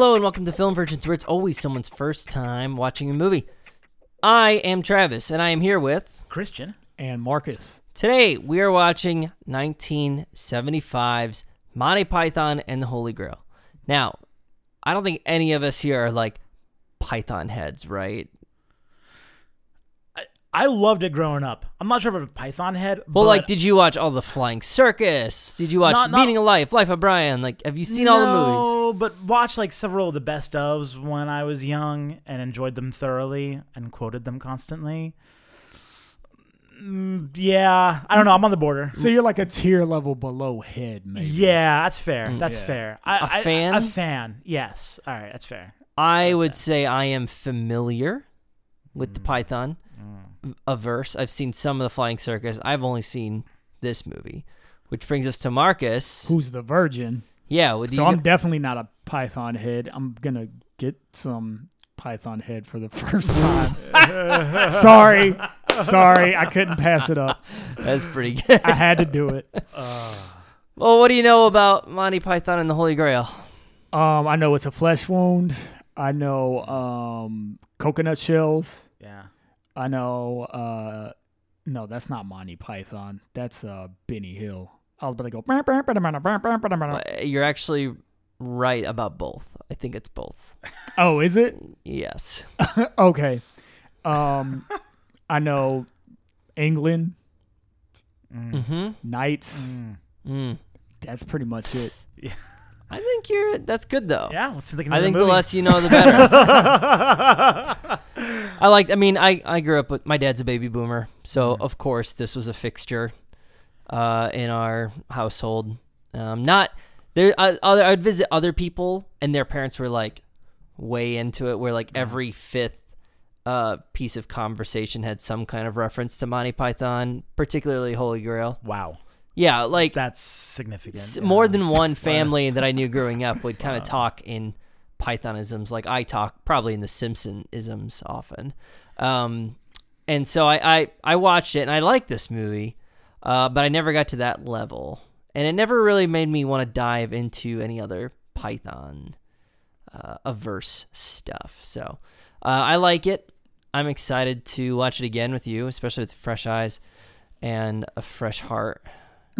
Hello and welcome to Film Virgins, where it's always someone's first time watching a movie. I am Travis, and I am here with. Christian. and Marcus. Today, we are watching 1975's Monty Python and the Holy Grail. Now, I don't think any of us here are like Python heads, right? I, I loved it growing up. I'm not sure if I'm a Python head, Well, but like, did you watch all the Flying Circus? Did you watch Not- not- Meaning of Life, Life of Brian? Like, have you seen all the movies? No, but watched like several of the best ofs when I was young and enjoyed them thoroughly and quoted them constantly. Mm, yeah, I don't know. I'm on the border. So you're like a tier level below head, maybe. Yeah, that's fair. That's Yeah. fair. I, A I- fan? A fan. Yes. All right. That's fair. I would say I am familiar with Mm. the Python averse. I've seen some of the Flying Circus. I've only seen this movie, which brings us to Marcus. Who's the virgin? yeah, would So you, I'm definitely not a Python head. I'm gonna get some Python head for the first time. sorry, sorry, I couldn't pass it up. that's pretty good. I had to do it. well, what do you know about Monty Python and the Holy Grail? Um, I know it's a flesh wound. I know um, coconut shells. Yeah. I know. Uh, no, that's not Monty Python. That's uh, Benny Hill. I was about to go. You're actually right about both. I think it's both. Oh, is it? Yes. okay. Um, I know England, Mm-hmm. Knights. Mm. Mm. That's pretty much it. I think you're. That's good though. Yeah. Let's think. I think the movie. less you know, the better. I like. I mean, I I grew up with my dad's a baby boomer, so Mm. of course this was a fixture uh, in our household. Um, not there. Uh, other, I'd visit other people, and their parents were like way into it. Where like every fifth uh, piece of conversation had some kind of reference to Monty Python, particularly Holy Grail. Wow. Yeah, like That's significant. S- yeah. more than one family that I knew growing up would kind of talk in Pythonisms, like I talk probably in the Simpsonisms often. Um, and so I, I, I watched it and I liked this movie, uh, but I never got to that level. And it never really made me want to dive into any other Python uh, averse stuff. So uh, I like it. I'm excited to watch it again with you, especially with fresh eyes and a fresh heart.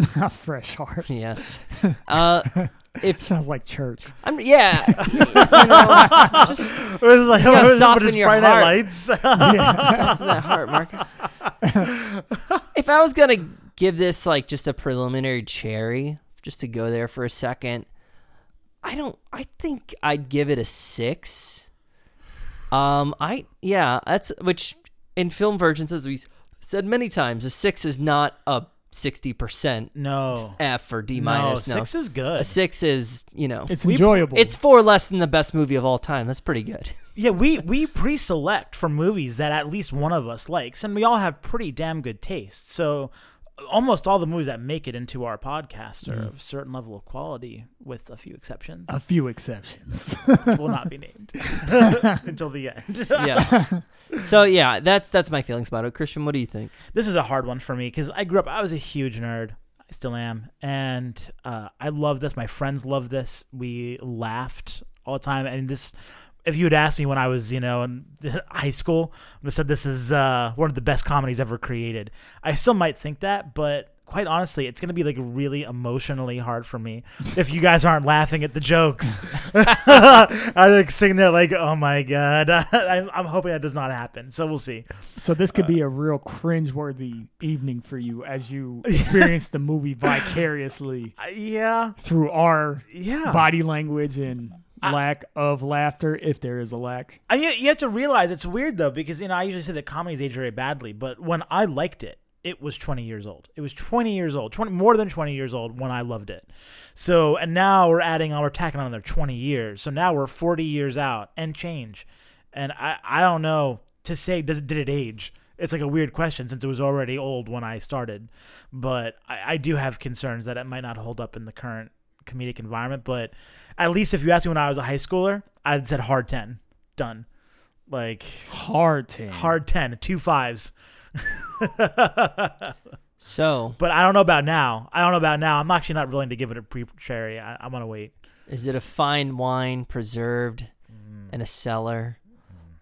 A fresh heart. Yes. Uh, if Sounds like church. I'm, yeah, you know, just It was like, You gotta what is soften what is your Friday Night heart. Lights. Yeah. soften that heart, Marcus. if I was gonna give this like just a preliminary cherry, just to go there for a second, I don't. I think I'd give it a six. Um, I yeah, that's which in film virgins, as we said many times, a six is not a sixty percent no. F or D No, minus. No, six is good. a six is you know It's We- enjoyable. It's four less than the best movie of all time. That's pretty good. Yeah, we we pre-select for movies that at least one of us likes, and we all have pretty damn good taste. So almost all the movies that make it into our podcast are of a certain level of quality, with a few exceptions. a few exceptions. will not be named until the end. yes. So yeah, that's that's my feelings about it. Christian, what do you think? this is a hard one for me because I grew up. I was a huge nerd. I still am, and uh, I love this. My friends love this. We laughed all the time, and this. If you had asked me when I was, you know, in high school, I would have said this is uh, one of the best comedies ever created. I still might think that, but quite honestly, it's gonna be like really emotionally hard for me if you guys aren't laughing at the jokes. I'm like sitting there like, oh my god. I'm, I'm hoping that does not happen. So we'll see. so this could be a real cringe-worthy evening for you as you experience the movie vicariously Uh, yeah, through our yeah. body language and lack of laughter, if there is a lack. And you, you have to realize it's weird though because you know I usually say that comedies age very badly, but when I liked it, it was 20 years old. It was 20 years old, 20 more than 20 years old when I loved it. So and now we're adding on, we're tacking on another 20 years. So now we're 40 years out and change. And I I don't know to say does did it age. it's like a weird question since it was already old when I started. But I, I do have concerns that it might not hold up in the current comedic environment. But at least if you asked me when I was a high schooler, I'd said hard ten, done. Like Hard ten. hard 10, two fives. So, But I don't know about now. I don't know about now. I'm actually not willing to give it a pre cherry. I, I'm gonna wait. is it a fine wine preserved Mm. in a cellar,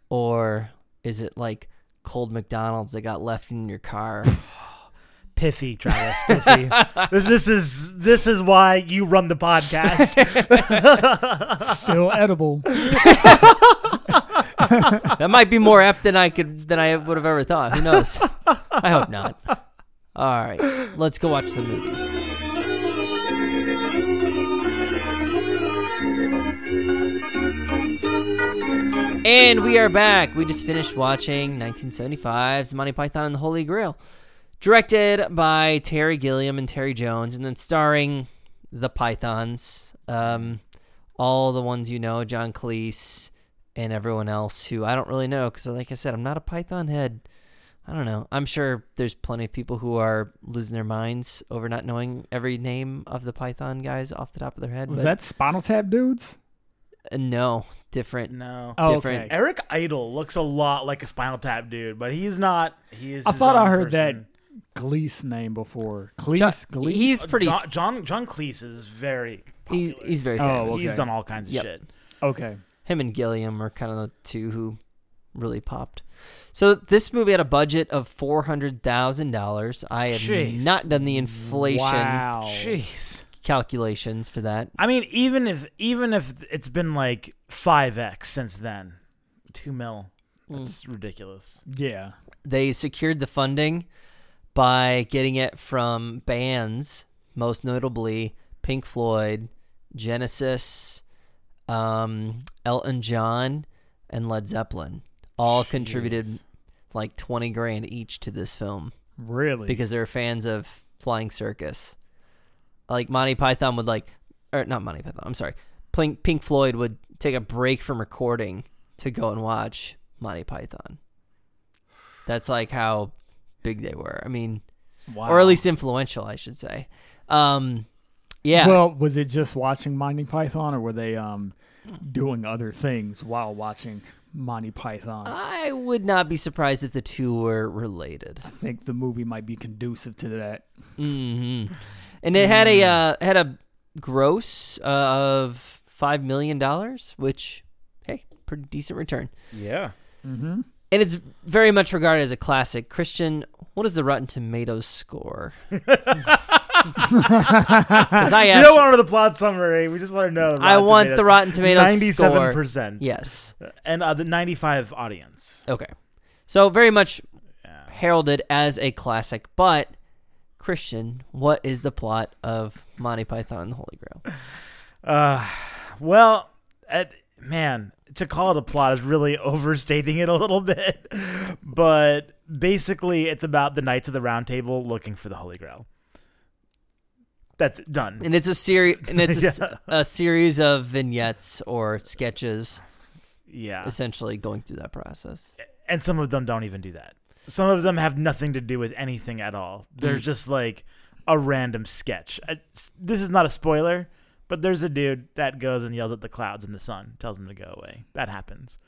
or is it like cold McDonald's that got left in your car? Pithy, Travis. Pithy. this this is this is why you run the podcast. Still edible. that might be more apt than I could than I would have ever thought. Who knows? I hope not. All right, let's go watch the movie. And we are back. We just finished watching 1975's Monty Python and the Holy Grail, directed by Terry Gilliam and Terry Jones, and then starring the Pythons, um, all the ones you know, John Cleese, and everyone else who I don't really know because, like I said, I'm not a Python head. I don't know. I'm sure there's plenty of people who are losing their minds over not knowing every name of the Python guys off the top of their head. Was that Spinal Tap dudes? uh, no different? no. Oh, Different. okay. Eric Idle looks a lot like a Spinal Tap dude, but he's not. He is. I his thought I own heard that person. Gleese name before. Jo- Gleese? Gleese? he's pretty. John John, John Cleese is very. he's Popular. he's very Oh, okay. He's done all kinds of Yep. shit. okay. him and Gilliam are kind of the two who really popped. So this movie had a budget of four hundred thousand dollars. I have Jeez. not done the inflation Wow. Jeez. calculations for that. I mean, even if even if it's been like five x since then, two mil. Mm. That's ridiculous. Yeah. They secured the funding by getting it from bands, most notably Pink Floyd, Genesis, um, Elton John, and Led Zeppelin. All contributed like twenty grand each to this film. Really? because they're fans of Flying Circus. Like Monty Python would like, or not Monty Python. I'm sorry. Pink Pink Floyd would take a break from recording to go and watch Monty Python. That's like how big they were. I mean, wow. or at least influential, I should say. Um, yeah. Well, was it just watching Monty Python, or were they um doing other things while watching Monty Python? I would not be surprised if the two were related. I think the movie might be conducive to that. hmm And it had a uh, had a gross uh, of five million dollars, which hey, pretty decent return. Yeah. Mm-hmm. And it's very much regarded as a classic. Christian, what is the Rotten Tomatoes score? Because I You don't want the plot summary. We just want to know. the I want the Tomatoes. Rotten Tomatoes Ninety-seven score. percent. Yes. and uh, the ninety-five audience. Okay. So very much Yeah. heralded as a classic, but Christian, what is the plot of Monty Python and the Holy Grail? Uh, well, at, man, to call it a plot is really overstating it a little bit. But basically, it's about the Knights of the Round Table looking for the Holy Grail. That's done. And it's a series, and it's a, Yeah. a series of vignettes or sketches, Yeah. essentially going through that process. And some of them don't even do that. Some of them have nothing to do with anything at all. They're Mm. just like a random sketch. It's- This is not a spoiler, but there's a dude that goes and yells at the clouds and the sun, tells them to go away. That happens.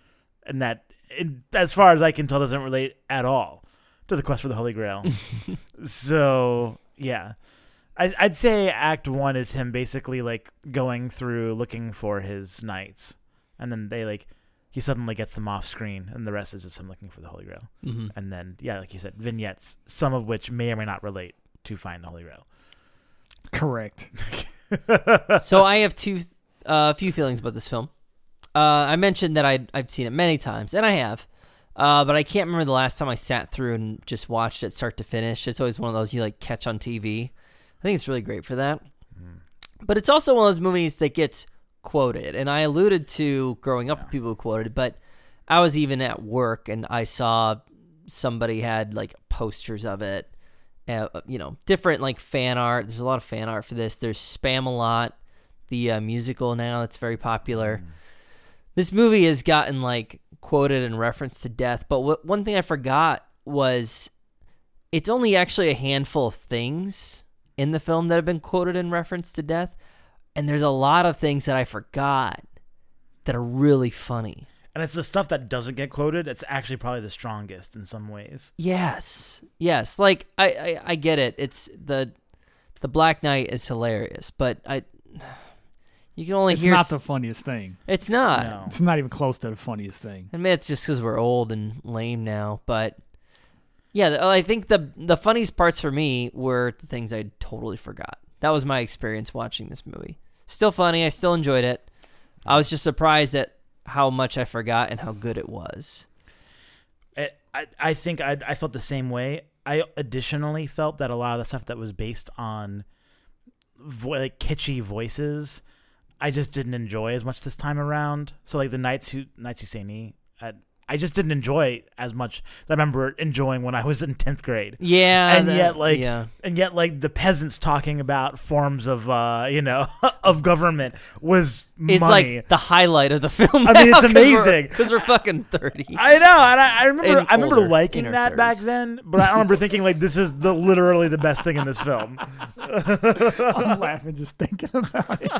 And that, it, as far as I can tell, doesn't relate at all to the quest for the Holy Grail. so, yeah. I, I'd say Act One is him basically like going through looking for his knights. And then they like, he suddenly gets them off screen, and the rest is just him looking for the Holy Grail. hmm And then, yeah, like you said, vignettes, some of which may or may not relate to Find the Holy Grail. Correct. so I have two, a few feelings about this film. Uh, I mentioned that I I've seen it many times, and I have, uh, but I can't remember the last time I sat through and just watched it start to finish. It's always one of those you like catch on TV. I think it's really great for that. But it's also one of those movies that gets quoted, and I alluded to growing up with people who quoted, but I was even at work and I saw somebody had like posters of it. Uh, you know, different like fan art. There's a lot of fan art for this. There's Spamalot, the uh, musical now that's very popular. This movie has gotten like quoted and referenced to death. But what, one thing I forgot was it's only actually a handful of things in the film that have been quoted in reference to death, and there's a lot of things that I forgot that are really funny. And it's the stuff that doesn't get quoted. It's actually probably the strongest in some ways. Yes, yes. Like I, I, I get it. It's the the Black Knight is hilarious, but I, you can only It's hear. It's not s- the funniest thing. it's not. No. It's not even close to the funniest thing. I mean, it's just because we're old and lame now. But yeah, I think the the funniest parts for me were the things I totally forgot. That was my experience watching this movie. Still funny. I still enjoyed it. I was just surprised at how much I forgot and how good it was. I, I, I think I, I felt the same way. I additionally felt that a lot of the stuff that was based on vo- like kitschy voices, I just didn't enjoy as much this time around. So like the Knights who Knights Who Say Ni, I just didn't enjoy as much. that I remember enjoying when I was in tenth grade. Yeah, And the- yet, like, yeah, and yet like the peasants talking about forms of uh you know of government was it's money. like the highlight of the film. I mean, it's amazing. because we're, fucking thty. I know, and I, I remember And I remember older, liking in our that back then, but I remember thinking like this is the literally the best thing in this film. I'm laughing just thinking about it.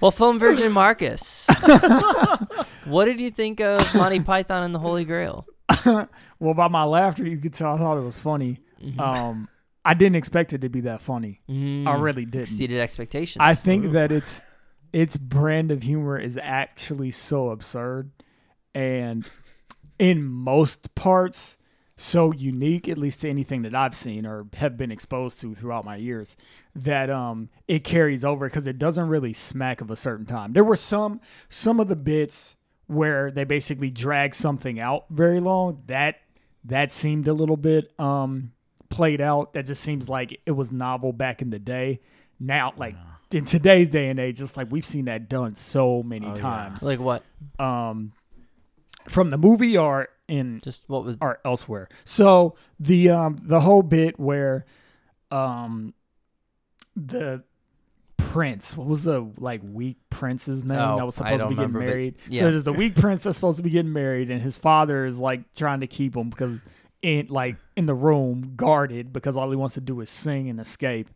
Well, Film Virgin Marcus, what did you think of Monty Python and the Holy Grail? Well, by my laughter, you could tell I thought it was funny. Um, I didn't expect it to be that funny. Mm, I really didn't. exceeded expectations. I think that it's its brand of humor is actually so absurd and in most parts so unique at least to anything that I've seen or have been exposed to throughout my years that um it carries over cuz it doesn't really smack of a certain time. There were some some of the bits where they basically drag something out very long that that seemed a little bit um played out that just seems like it was novel back in the day now like in today's day and age just like we've seen that done so many Oh, yeah. times like what? um from the movie or in Just what was? or elsewhere so the um the whole bit where um the prince. What was the like weak prince's name Oh, that was supposed to be getting remember, married? Yeah. so there's a weak prince that's supposed to be getting married and his father is like trying to keep him because in like in the room guarded because all he wants to do is sing and escape.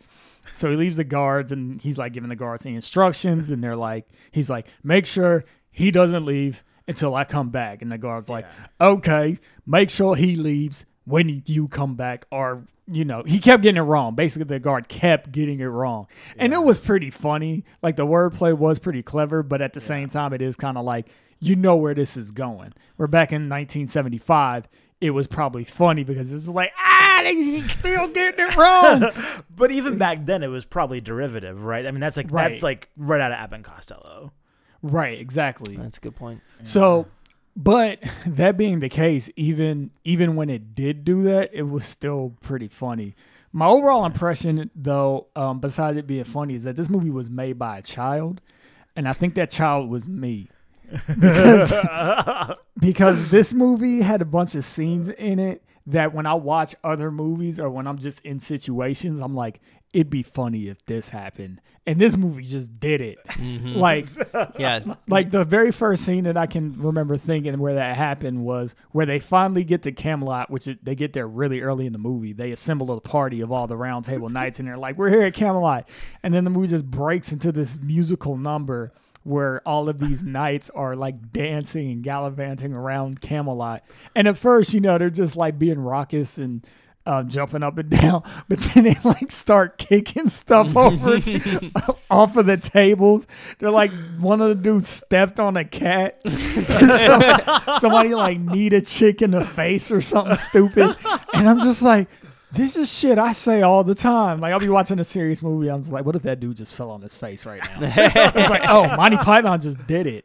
So he leaves the guards and he's like giving the guards the instructions and they're like he's like make sure he doesn't leave until I come back. And the guard's like okay make sure he leaves when you come back or you know he kept getting it wrong basically the guard kept getting it wrong and it was pretty funny like the wordplay was pretty clever but at the same time it is kind of like you know where this is going we're back in 1975 it was probably funny because it was like ah he's still getting it wrong But even back then, it was probably derivative, right? I mean, that's like Right. that's like right out of Abbott and Costello. right exactly That's a good point. So, but that being the case, even even when it did do that, it was still pretty funny. My overall impression, though, um, besides it being funny, is that this movie was made by a child, and I think that child was me. because, because this movie had a bunch of scenes in it that when I watch other movies or when I'm just in situations, I'm like, it'd be funny if this happened. And this movie just did it. Mm-hmm. Like, Yeah, like the very first scene that I can remember thinking where that happened was where they finally get to Camelot, which they get there really early in the movie. They assemble a party of all the round table knights, and they're like, "We're here at Camelot," and then the movie just breaks into this musical number where all of these knights are like dancing and gallivanting around Camelot. And at first, you know, they're just like being raucous and. Um, jumping up and down, but then they like start kicking stuff over off of the tables. They're like one of the dudes stepped on a cat. Some- somebody like need a chick in the face or something stupid, and I'm just like, this is shit I say all the time. Like I'll be watching a serious movie, I'm just like, what if that dude just fell on his face right now? it's like, oh, Monty Python just did it.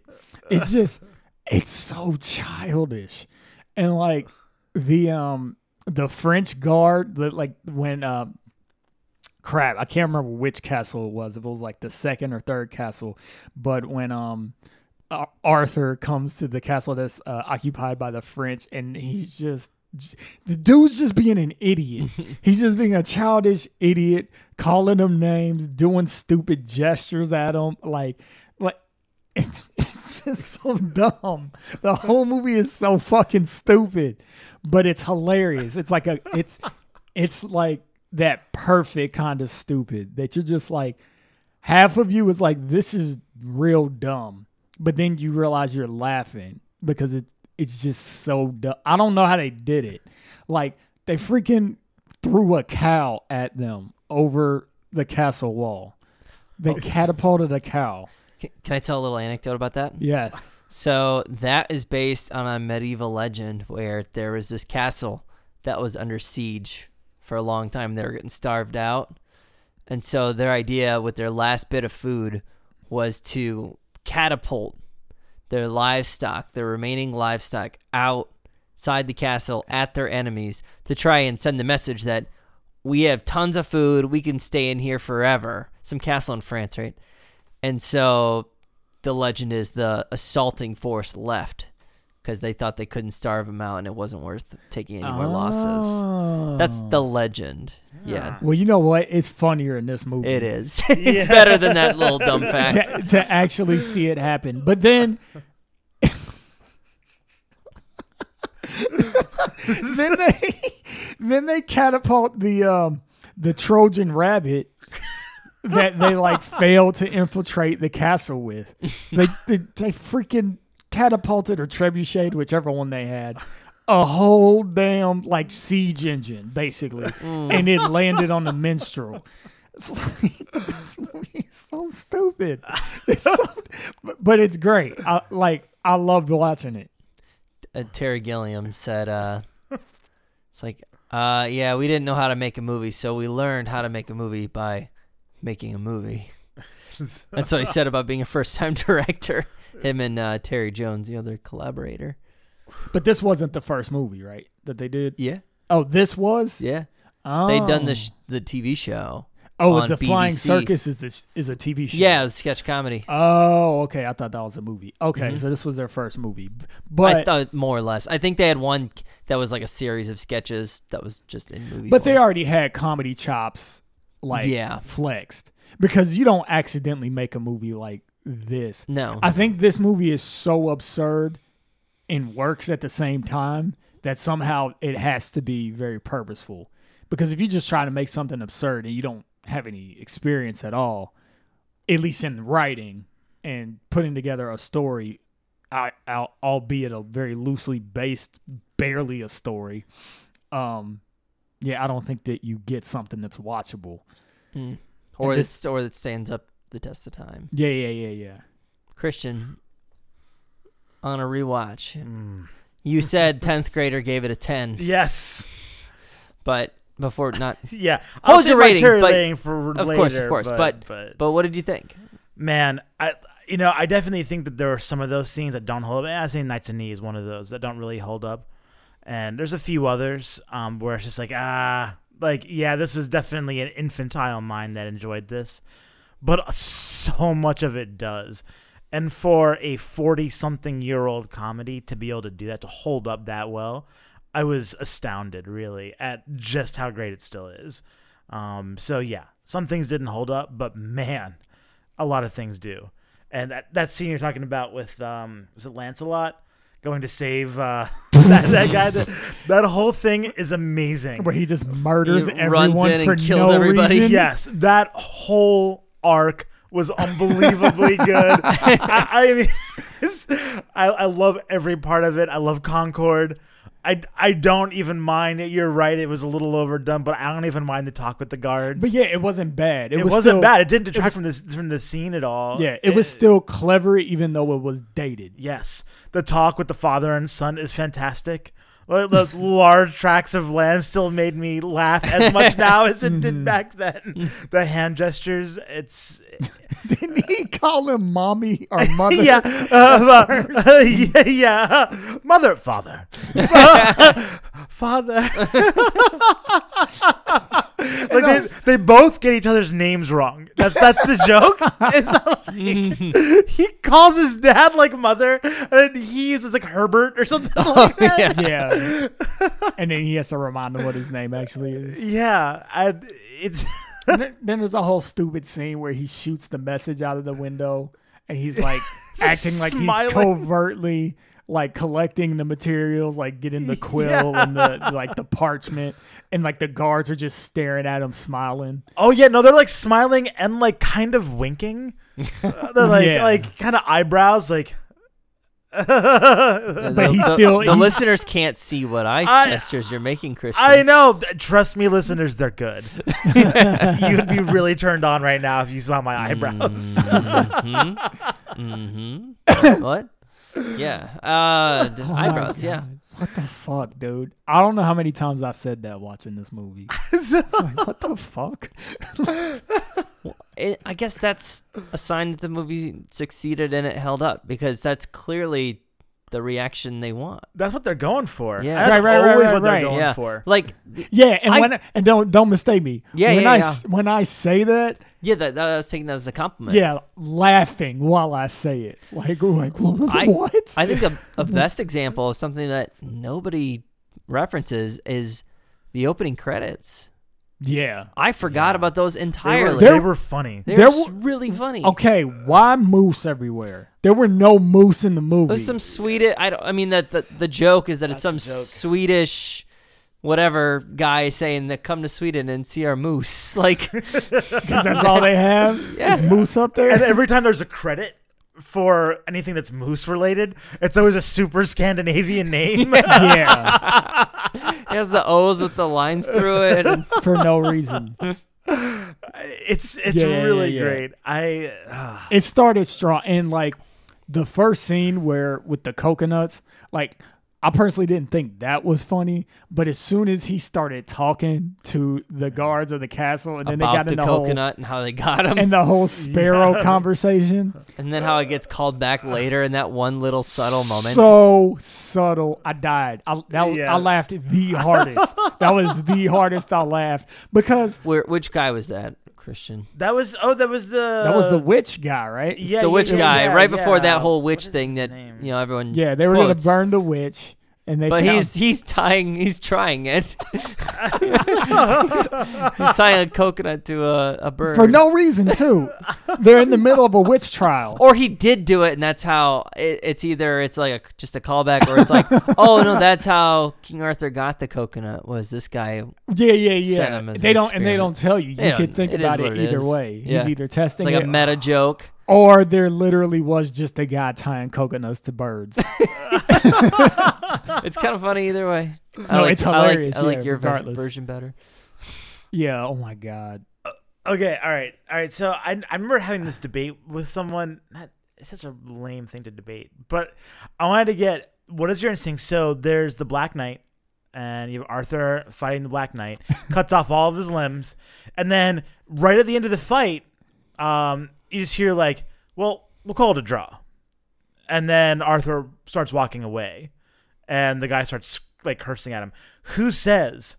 It's just, it's so childish, and like the um the French guard, the, like when uh, crap, I can't remember which castle it was. If it was like the second or third castle, but when um Arthur comes to the castle that's uh, occupied by the French, and he's just the dude's just being an idiot. he's just being a childish idiot, calling them names, doing stupid gestures at them, like like. It's just so dumb. The whole movie is so fucking stupid, but it's hilarious. It's like a it's it's like that perfect kind of stupid that you're just like half of you is like this is real dumb, but then you realize you're laughing because it it's just so dumb. I don't know how they did it. Like they freaking threw a cow at them over the castle wall. They oh, catapulted a cow. Can, can I tell a little anecdote about that? Yes. So that is based on a medieval legend where there was this castle that was under siege for a long time. They were getting starved out. And so their idea with their last bit of food was to catapult their livestock, their remaining livestock, outside the castle at their enemies to try and send the message that we have tons of food, we can stay in here forever. Some castle in France, right? And so the legend is the assaulting force left because they thought they couldn't starve them out and it wasn't worth taking any more losses. That's Oh. the legend. Yeah, Well, you know what? It's funnier in this movie. it is. it's better than that little dumb fact. to, to actually see it happen. But then, then they then they catapult the um the Trojan rabbit that they like failed to infiltrate the castle with. They they, they freaking catapulted or trebucheted, whichever one they had. A whole damn like siege engine, basically, and it landed on the minstrel. It's like this movie is so stupid. It's so, but, but it's great. I like. I loved watching it. uh, Terry Gilliam said, uh, "It's like, uh, yeah, we didn't know how to make a movie, so we learned how to make a movie by making a movie." That's what he said about being a first-time director. Him and uh, Terry Jones, the other collaborator. But this wasn't the first movie, right? That they did. Yeah, Oh, this was. yeah. Oh. They'd done the sh- the TV show. Oh, it's a flying circus. Is this is a TV show? Yeah, it was sketch comedy. Oh, okay. I thought that was a movie. Okay, Mhm. so this was their first movie. B- I But thought more or less. I think they had one that was like a series of sketches that was just in movie. but they already had comedy chops like Yeah. flexed because you don't accidentally make a movie like this. no. I think this movie is so absurd and works at the same time that somehow it has to be very purposeful. Because if you just try to make something absurd and you don't have any experience at all, at least in writing and putting together a story, I, I, albeit a very loosely based, barely a story, um, yeah, I don't think that you get something that's watchable. Mm. or that's or that stands up the test of time. Yeah, yeah, yeah, yeah. Christian, on a rewatch, Mm. you said tenth grader gave it a ten, Yes. but before not. Yeah. Hold your ratings, but- for of later, course, of course, but, but- But what did you think? man, I you know I definitely think that there are some of those scenes that don't hold up. I say knights and Ni is one of those that don't really hold up, and there's a few others um, where it's just like ah, like yeah, this was definitely an infantile mind that enjoyed this, but so much of it does. And for a 40 something year old comedy to be able to do that, to hold up that well, I was astounded really at just how great it still is. Um, so yeah, some things didn't hold up, but man, a lot of things do. And that, that scene you're talking about with um, was it Lancelot going to save uh, that, that guy? That, that whole thing is amazing. Where he just murders He runs everyone in and for kills no everybody. reason. Yes, that whole arc was unbelievably good. I, I mean, I, I love every part of it. I love Concorde. I, I don't even mind it. You're right. It was a little overdone, but I don't even mind the talk with the guards. But yeah, it wasn't bad. It, it, was not bad. It didn't detract was- from this from the scene at all. Yeah, it was still clever, even though it was dated. Yes, the talk with the father and son is fantastic. The large tracts of land still made me laugh as much now as it did hmm. back then. The hand gestures, it's Didn't he call him mommy or mother? yeah, uh, uh, yeah, yeah, mother, father, father. like they, they both get each other's names wrong. That's that's the joke. It's like, he calls his dad like mother, and he uses like Herbert or something like that. yeah. and then he has to remind him what his name actually is. Yeah, I, it's And then, then there's a whole stupid scene where he shoots the message out of the window, and he's like, acting like smiling. he's covertly like collecting the materials, like getting the quill and the like the parchment, and like the guards are just staring at him, smiling. Oh yeah, no, they're like smiling and like kind of winking. Uh, they're like Yeah. like kind of eyebrows, like. But he's still the he- listeners can't see what eye I- gestures you're making, Christian. I know. Trust me, listeners, they're good. You'd be really turned on right now if you saw my eyebrows. Mm-hmm. what? Yeah. Uh, Oh eyebrows. Yeah. God. What the fuck, dude? I don't know how many times I said that watching this movie. It's like, what the fuck? It, I guess that's a sign that the movie succeeded and it held up because that's clearly the reaction they want. That's what they're going for. Yeah. That's Right, right, right, always right, what they're right. going yeah. for. Like, Yeah, and I- when and don't don't mistake me. Yeah, when yeah, I yeah. when I say that, yeah, that, that I was taking that as a compliment. yeah, laughing while I say it, like like I- what? I think a, a best example of something that nobody references is the opening credits. Yeah. I forgot about those they, were, entirely. they were funny. They're There s- were- really funny. Okay, why moose everywhere? There were no moose in the movie. There's some Swedish. I don't. I mean that the the joke is that it's some That's the joke. Swedish, whatever guy saying that come to Sweden and see our moose. Like, because that's all they have Yeah. is moose up there. And every time there's a credit for anything that's moose related, it's always a super Scandinavian name. yeah, it has the O's with the lines through it. and- for no reason. it's it's Yeah, yeah, really yeah, yeah. great. I ah. It started strong, and like the first scene where with the coconuts, like I personally didn't think that was funny, but as soon as he started talking to the guards of the castle, and then they got the in the coconut and how they got him, whole and the whole sparrow conversation, and then how it gets called back later in that one little subtle moment. so subtle. I died. I that, Yeah. I laughed the hardest. that was the hardest I laughed because Where which guy was that, Christian? that was oh that was the that was the witch guy, right? It's Yeah, the witch yeah, guy, yeah, right before that whole What witch is thing his that name? you know everyone. Yeah, they were quotes. gonna burn the witch, and they. But found- he's he's tying he's trying it. he's tying a coconut to a, a bird. for no reason too. They're in the middle of a witch trial. or he did do it, and that's how it, it's either it's like a, just a callback, or it's like, oh no, that's how King Arthur got the coconut. Was this guy? Yeah, yeah, Set yeah. him as They an don't, and they don't tell you. You They can think it is about it it either is. way. Yeah. He's either testing It's testing like a meta joke. Or there literally was just a guy tying coconuts to birds. It's kind of funny either way. I No, like, it's I like, hilarious, I like yeah, your regardless. version better. yeah. Oh my god. Okay, all right, all right. So I I remember having this debate with someone. Not it's such a lame thing to debate, but I wanted to get what is your instinct. So there's the Black Knight, and you have Arthur fighting the Black Knight, cuts off all of his limbs, and then right at the end of the fight, um, you just hear like, "Well, we'll call it a draw," and then Arthur starts walking away, and the guy starts like cursing at him. Who says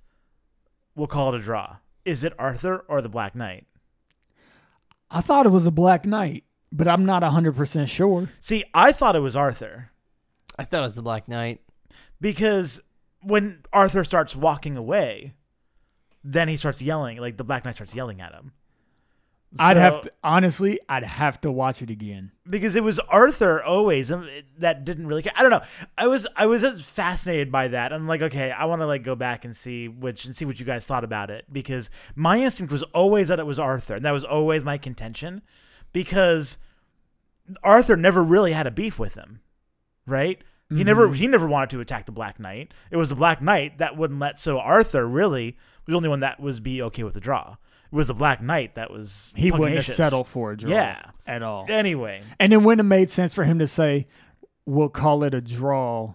we'll call it a draw? Is it Arthur or the Black Knight? I thought it was a Black Knight, but I'm not hundred percent sure. See, I thought it was Arthur I thought it was the Black Knight. because when Arthur starts walking away, then he starts yelling, like the Black Knight starts yelling at him. I'd have to honestly. I'd have to watch it again. because it was Arthur always um, that didn't really care. I don't know. I was I was fascinated by that. I'm like, okay, I want to like go back and see which and see what you guys thought about it because my instinct was always that it was Arthur, and that was always my contention because Arthur never really had a beef with him, right? He never he never wanted to attack the Black Knight. It was the Black Knight that wouldn't let. So Arthur really was the only one that was be okay with the draw. It was the Black Knight that was He wouldn't have pugnacious. settled for a draw. Yeah. at all. Anyway, And it wouldn't have made sense for him to say, "We'll call it a draw,"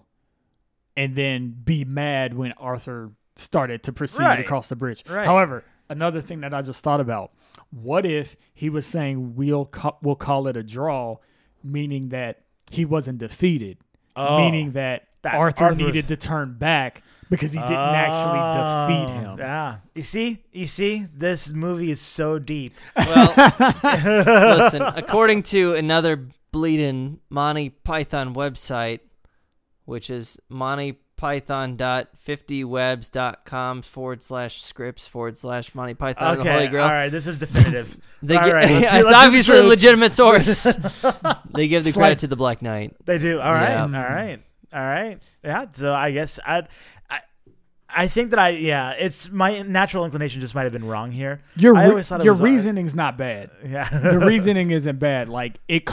and then be mad when Arthur started to proceed Right. across the bridge. Right. However, another thing that I just thought about: what if he was saying, "We'll ca- we'll call it a draw," meaning that he wasn't defeated, Oh. meaning that, That Arthur Arthur's- needed to turn back because he didn't actually defeat Oh, him. Yeah. You see? You see? This movie is so deep. Well, listen. According to another bleeding Monty Python website, which is montypython.50webs.com forward slash scripts forward slash Monty Python and the Okay, Holy Grail. all right, this is definitive. They All gi- right, let's it's let's obviously a legitimate source. they give the It's credit like- to the Black Knight. They do. All right. Yeah. All right. All right. Yeah. So I guess I, I, I think that I yeah. It's my natural inclination just might have been wrong here. Your I always thought it your was, uh, reasoning's not bad. Yeah. The reasoning isn't bad. Like it,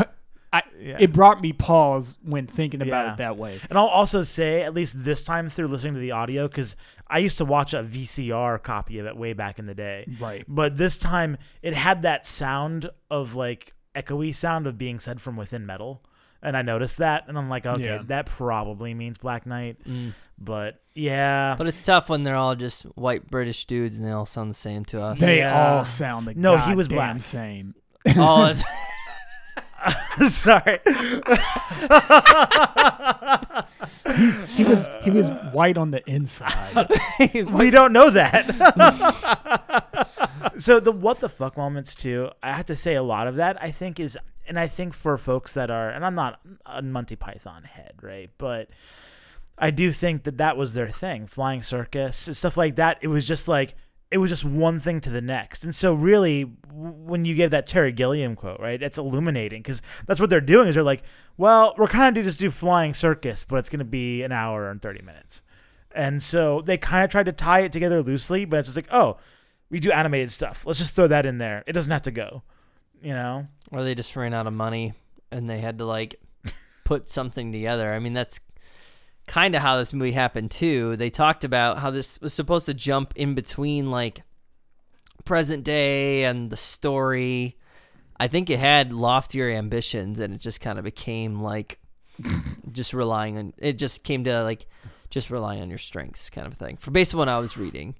I, Yeah. it brought me pause when thinking about Yeah. it that way. And I'll also say, at least this time through listening to the audio, because I used to watch a VCR copy of it way back in the day. Right. But this time, it had that sound of like echoey sound of being said from within metal. And I noticed that, and I'm like, okay, Yeah. that probably means Black Knight. Mm. But yeah, But it's tough when they're all just white British dudes and they all sound the same to us. They Yeah. all sound the No, he was goddamn black. same. oh, it's- sorry. He was he was white on the inside. he's we don't know that. so the what the fuck moments too. I have to say a lot of that I think is, and I think for folks that are, and I'm not a Monty Python head, right? But I do think that that was their thing, flying circus stuff like that. It was just like it was just one thing to the next, and so really, when you give that Terry Gilliam quote, right, it's illuminating because that's what they're doing. Is they're like, well, we're kind of just do flying circus, but it's going to be an hour and thirty minutes. And so they kind of tried to tie it together loosely, but it's just like, oh, we do animated stuff. Let's just throw that in there. It doesn't have to go. You know? or they just ran out of money and they had to like put something together. I mean, that's kind of how this movie happened too. They talked about how this was supposed to jump in between like present day and the story. I think it had loftier ambitions and it just kind of became like just relying on it just came to like just relying on your strengths kind of thing. For based on what I was reading.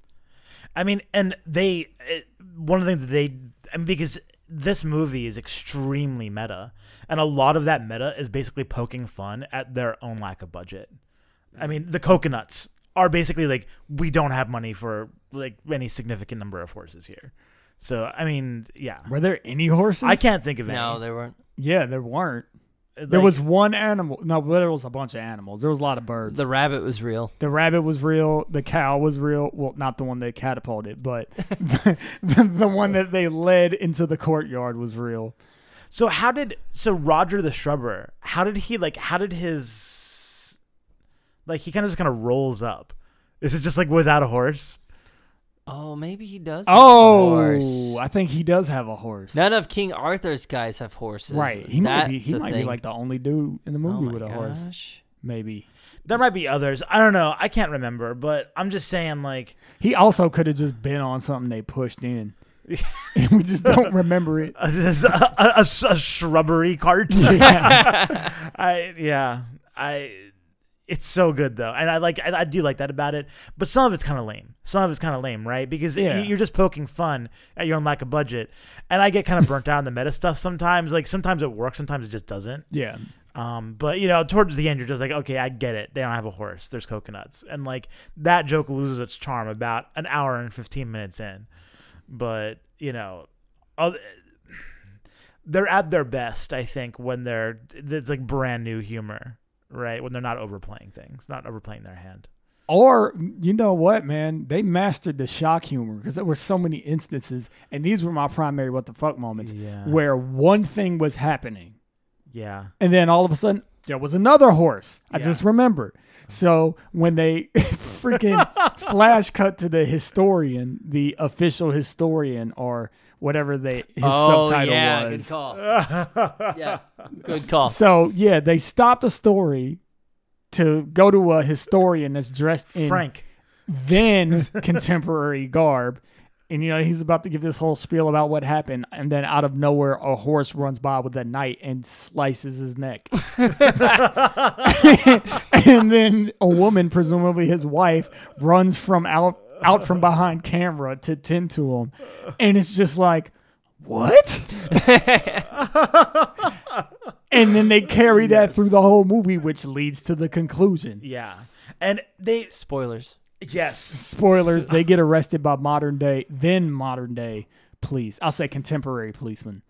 I mean, and they, it, one of the things that they, and because this movie is extremely meta, and a lot of that meta is basically poking fun at their own lack of budget. I mean, the coconuts are basically like, we don't have money for like any significant number of horses here. So, I mean, yeah. Were there any horses? I can't think of any. No, there weren't. Yeah, there weren't. There was one animal. No, but there was a bunch of animals. There was a lot of birds. The rabbit was real. The rabbit was real. The cow was real. Well, not the one that catapulted, but the, the, the one that they led into the courtyard was real. So how did so Roger the Shrubber? How did he like? How did his like? He kind of just kind of rolls up. Is it just like without a horse? Oh, maybe he does. have a Oh, horse. I think he does have a horse. None of King Arthur's guys have horses. right. He might be. He a might be like the only dude in the oh movie my with a horse. Maybe. There might be others. I don't know. I can't remember. But I'm just saying, like, He also could have just been on something they pushed in. and we just don't remember it. a, a, a- a shrubbery cart. Yeah. I yeah. I. It's so good though, and I like. I, I do like that about it. But some of it's kind of lame. Some of it's kind of lame, right? Because Yeah. you- you're just poking fun at your own lack of budget, and I get kind of burnt out on the meta stuff sometimes. Like sometimes it works, sometimes it just doesn't. yeah. Um, but you know, towards the end, you're just like, okay, I get it. They don't have a horse. There's coconuts, and like that joke loses its charm about an hour and fifteen minutes in. But you know, they're at their best, I think, when they're it's like brand new humor, right? When they're not overplaying things, not overplaying their hand. Or you know what, man? They mastered the shock humor because there were so many instances, and these were my primary what the fuck moments, Yeah. where one thing was happening, Yeah, and then all of a sudden there was another horse. I Yeah. just remembered. So when they freaking flash cut to the historian, the official historian, or whatever they his oh subtitle yeah, was. good call. yeah, good call. So yeah, they stopped the story to go to a historian that's dressed in Frank. then contemporary garb. And you know he's about to give this whole spiel about what happened, and then out of nowhere, a horse runs by with a knife and slices his neck. and then a woman, presumably his wife, runs from out out from behind camera to tend to him, and it's just like, what? and then they carry that through the whole movie, which leads to the conclusion. Yeah, and they Spoilers. yes, Spoilers: They get arrested by modern day, then modern day police. I'll say contemporary policemen.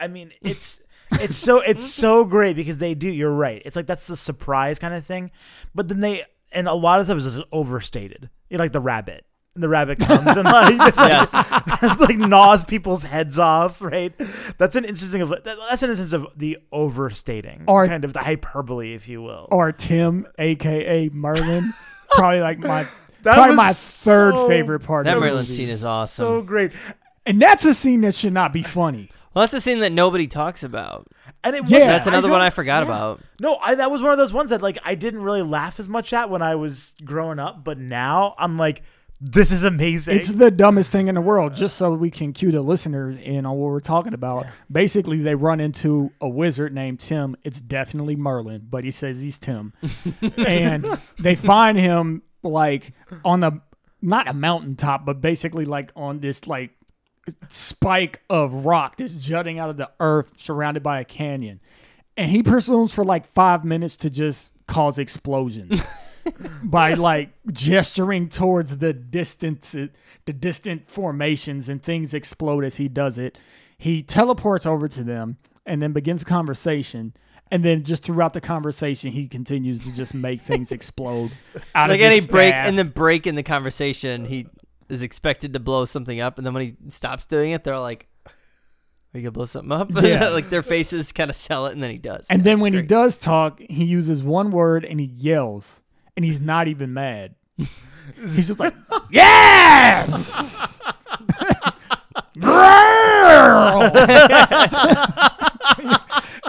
I mean, it's it's so it's so great because they do. You're right. It's like that's the surprise kind of thing, but then they and a lot of stuff is just overstated. You know, like the rabbit. And the rabbit comes and like, just, like, Yes. like gnaws people's heads off, right? That's an interesting of that's an instance of the overstating, Or- kind of the hyperbole, if you will. or Tim, aka Merlin. Probably like my That probably my third so- favorite part That of the Merlin scene is awesome. So great, And that's a scene that should not be funny. Well, that's the scene that nobody talks about. and it Yeah. was That's another one I forgot yeah. about. No, I, that was one of those ones that like I didn't really laugh as much at when I was growing up, but now I'm like, this is amazing. It's the dumbest thing in the world. Just so we can cue the listeners in on what we're talking about. Basically, they run into a wizard named Tim. It's definitely Merlin, but he says he's Tim, and they find him like on a not a mountaintop, but basically like on this like spike of rock that's jutting out of the earth, surrounded by a canyon, and he pursues for like five minutes to just cause explosions by like gesturing towards the distance the distant formations and things explode as he does it. He teleports over to them and then begins a conversation. And then just throughout the conversation he continues to just make things explode out Like of any his break staff. in the break in the conversation, he is expected to blow something up, and then when he stops doing it, they're like, "Are you gonna blow something up?" Yeah. like their faces kind of sell it, and then he does. and Yeah, then it's when he does talk he uses one word and he yells and he's not even mad he's just like yes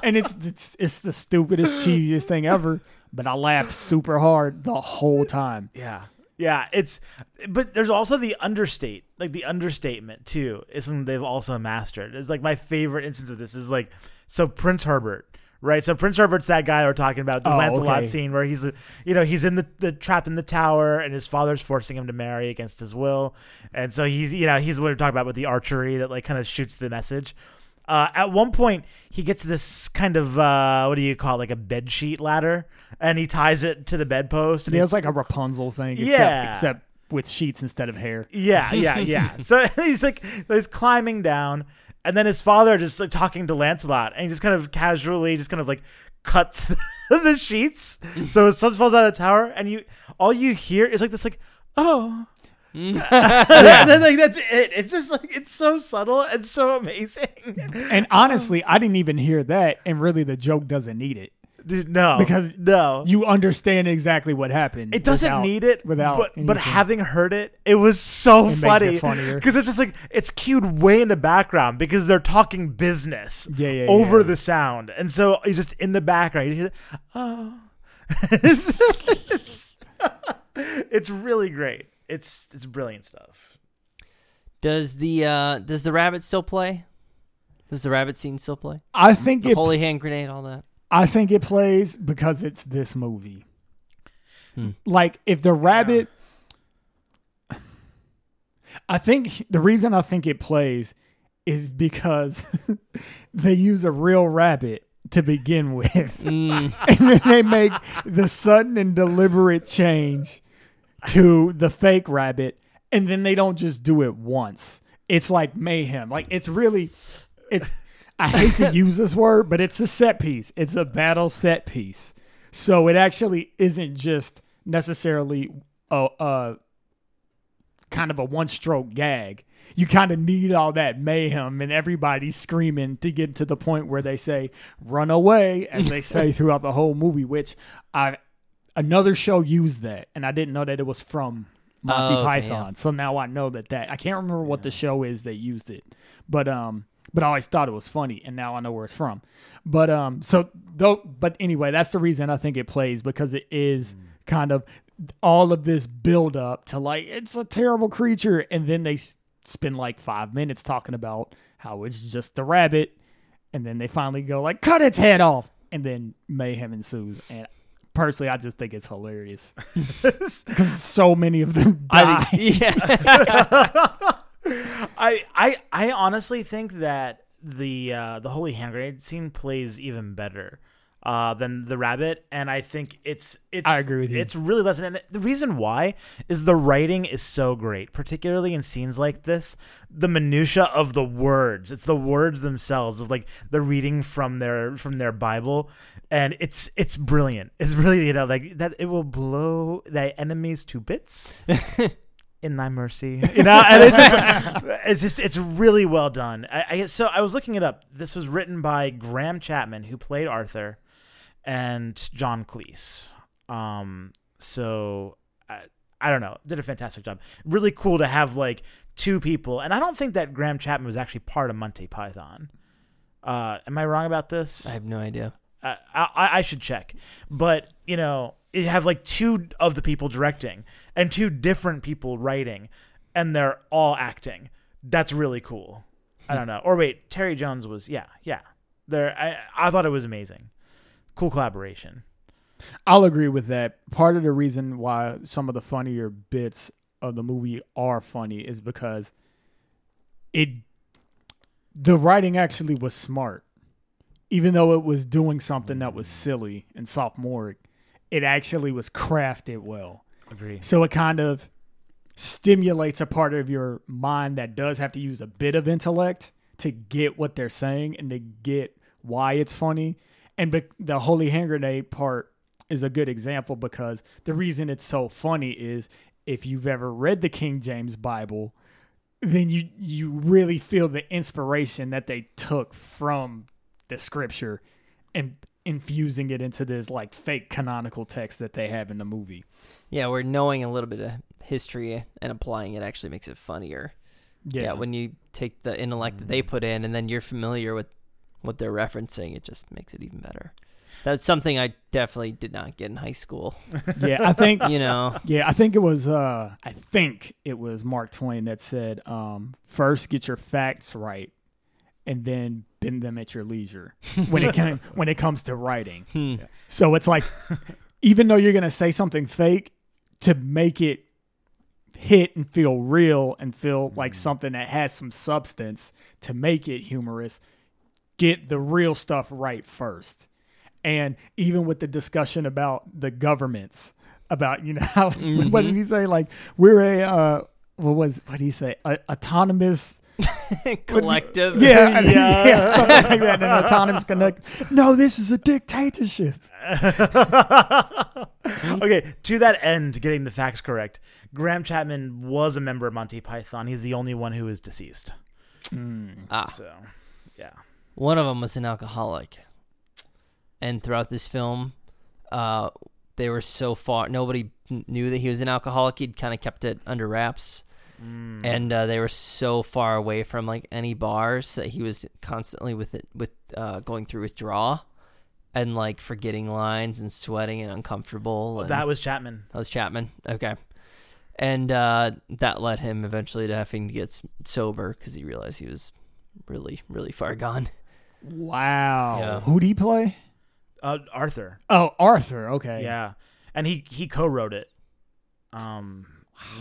and it's, it's it's the stupidest cheesiest thing ever but i laughed super hard the whole time yeah, yeah. It's but there's also the understate, like the understatement too. Is something they've also mastered. It's like my favorite instance of this is like so Prince Herbert. Right, so Prince Herbert's that guy we're talking about, the Oh, Lancelot okay. scene where he's, you know, he's in the, the trapped in the tower, and his father's forcing him to marry against his will, and so he's, you know, he's what we're talking about with the archery that like kind of shoots the message. Uh, at one point, he gets this kind of uh, what do you call it, like a bed sheet ladder, and he ties it to the bedpost. And it he's was like a rapunzel thing except, Yeah. except with sheets instead of hair Yeah, yeah, yeah. so he's like he's climbing down, and then his father just like talking to Lancelot, and he just kind of casually, just kind of like cuts the sheets, so his son falls out of the tower, and you all you hear is like this like oh. Mm. and then, like that's it. It's just like it's so subtle and so amazing. and honestly um, i didn't even hear that and really the joke doesn't need it Dude, no, Because no, you understand exactly what happened It doesn't without- need it, without but but having heard it, it was so It funny funnier. because it's just like it's cued way in the background because they're talking business Yeah, yeah, over yeah. the sound, and so you just in the background you hear, oh, it's, it's, it's really great. It's it's brilliant stuff. does the uh, does the rabbit still play? Does the rabbit scene still play? i think The it holy hand grenade, all that. I think it plays because it's this movie. Hmm. like if the rabbit i think the reason i think it plays is because they use a real rabbit to begin with. Mm, and then they make the sudden and deliberate change to the fake rabbit and then they don't just do it once. It's like mayhem. Like it's really it's i hate to use this word but it's a set piece. It's a battle set piece. So it actually isn't just necessarily a, a kind of a one stroke gag. You kind of need all that mayhem and everybody screaming to get to the point where they say run away as they say throughout the whole movie which i another show used that and i didn't know that it was from monty Oh, python. So now i know that that i can't remember what the show is that used it. But um but i always thought it was funny and now i know where it's from. But um so though but anyway that's the reason i think it plays because it is kind of all of this build up to like it's a terrible creature and then they s- spend like five minutes talking about how it's just a rabbit and then they finally go like cut its head off! And then mayhem ensues and personally i just think it's hilarious. Because so many of them die. I yeah. I I I honestly think that the uh, the holy hand grenade scene plays even better uh, than the Rabbit, and I think it's it's. I agree with you. It's really less, and the reason why is the writing is so great, particularly in scenes like this. The minutia of the words, it's the words themselves of like the reading from their from their Bible, and it's it's brilliant. It's really you know like that. It will blow thy enemies to bits. in thy mercy you know? And it's just, it's just it's really well done. I, I so i was looking it up. This was written by graham chapman who played arthur and john cleese. Um so I, I don't know. Did a fantastic job. Really cool to have like two people. And i don't think that graham chapman was actually part of monty python. Uh am i wrong about this? I have no idea. I, I, I should check. But, you know, you have like two of the people directing and two different people writing, and they're all acting. That's really cool. I don't know. Or wait, Terry Jones was, yeah, yeah. There, I, I thought it was amazing. Cool collaboration. I'll agree with that. Part of the reason why some of the funnier bits of the movie are funny is because it the writing actually was smart. Even though it was doing something that was silly and sophomoric, it actually was crafted well. Agree. So it kind of stimulates a part of your mind that does have to use a bit of intellect to get what they're saying and to get why it's funny. And be- the holy hand grenade part is a good example because the reason it's so funny is if you've ever read the King James Bible, then you you really feel the inspiration that they took from the scripture and infusing it into this like fake canonical text that they have in the movie. Yeah, we're knowing a little bit of history and applying it actually makes it funnier. Yeah, when you take the intellect that they put in and then you're familiar with what they're referencing, it just makes it even better. That's something I definitely did not get in high school. yeah, I think You know, Yeah, I think it was uh I think it was Mark Twain that said, um, first get your facts right and then bend them at your leisure when it came when it comes to writing. Hmm. So it's like even though you're gonna say something fake, to make it hit and feel real and feel like something that has some substance to make it humorous, get the real stuff right first. And even with the discussion about the governments, about you know how what did he say? Like we're a uh, what was what did he say? A, autonomous. collective. Yeah, yeah, yeah, something like that. An autonomous connect. No, this is a dictatorship. okay, to that end, getting the facts correct, Graham Chapman was a member of Monty Python. He's the only one who is deceased. Ah, So, yeah. one of them was an alcoholic, and throughout this film, uh, they were so far. Nobody knew that he was an alcoholic. He'd kind of kept it under wraps. And uh, they were so far away from like any bars that he was constantly with it with uh, going through withdrawal and like forgetting lines and sweating and uncomfortable. And That was Chapman. that was Chapman. Okay, and uh, that led him eventually to having to get sober because he realized he was really really far gone. Wow. Yeah. Who'd he play? Uh, Arthur. Oh, Arthur. Okay. Yeah. And he, he co wrote it um,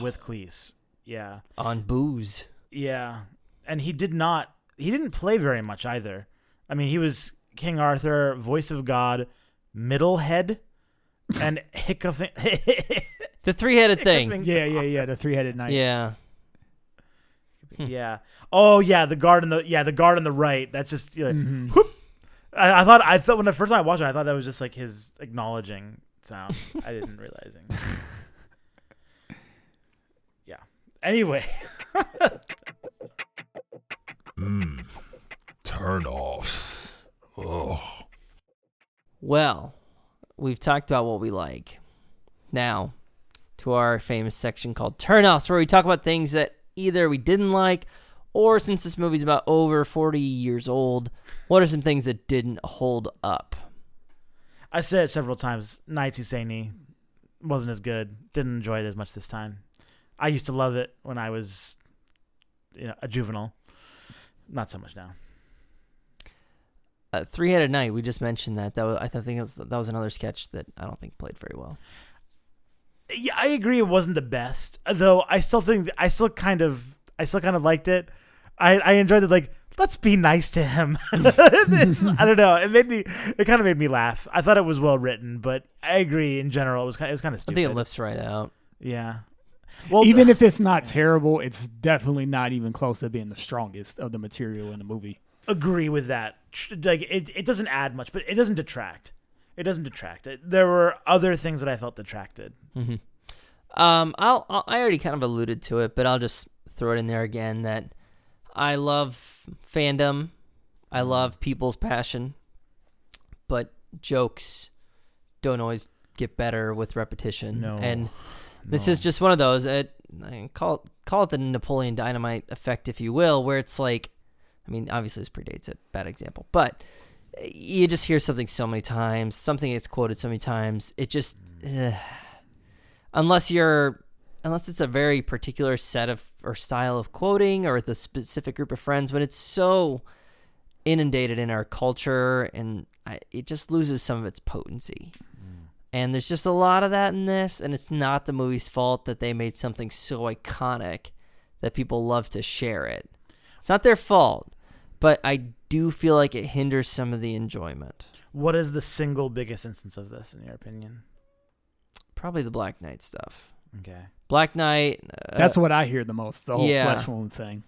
with Cleese. Yeah. on booze. Yeah. And he did not, he didn't play very much either. I mean, he was King Arthur, voice of God, middle head, and hiccoughing. The three headed thing. Yeah, yeah, yeah. The three headed knight. Yeah. yeah. Oh, yeah. The guard on the, yeah, the guard on the right. That's just, know, Mhm. whoop. I, I thought, I thought when the first time I watched it, I thought that was just like his acknowledging sound. I didn't realizing. Yeah. Anyway. Mmm. Turn offs. Ugh. Well, we've talked about what we like. Now, to our famous section called Turnoffs, where we talk about things that either we didn't like, or since this movie's about over 40 years old, what are some things that didn't hold up? I said it several times. Knights Who Say Ni wasn't as good. Didn't enjoy it as much this time. I used to love it when I was, you know, a juvenile. Not so much now. Uh, Three Headed Knight, we just mentioned that. That was, I think it was, that was another sketch that I don't think played very well. Yeah, I agree. It wasn't the best, though. I still think I still kind of I still kind of liked it. I I enjoyed the like let's be nice to him. I don't know. It made me. It kind of made me laugh. I thought it was well written, but I agree. In general, it was kind. It was kind of stupid. I think it lifts right out. Yeah. Well, even if it's not terrible, it's definitely not even close to being the strongest of the material in the movie. agree with that. Like it, it doesn't add much, but it doesn't detract. It doesn't detract. It, there were other things that I felt detracted. hmm Um, I'll, I'll I already kind of alluded to it, but I'll just throw it in there again that I love fandom, I love people's passion, but jokes don't always get better with repetition. No. and this No. is just one of those. It, call it, call it the Napoleon Dynamite effect, if you will, where it's like, I mean, obviously this predates a bad example, but you just hear something so many times, something gets quoted so many times, it just, mm. ugh. unless you're, unless it's a very particular set of or style of quoting or the specific group of friends, when it's so inundated in our culture and I, it just loses some of its potency. And there's just a lot of that in this, and it's not the movie's fault that they made something so iconic that people love to share it. It's not their fault, but I do feel like it hinders some of the enjoyment. What is the single biggest instance of this, in your opinion? Probably the Black Knight stuff. Okay. Black Knight. Uh, That's what I hear the most. The whole yeah. flesh wound thing.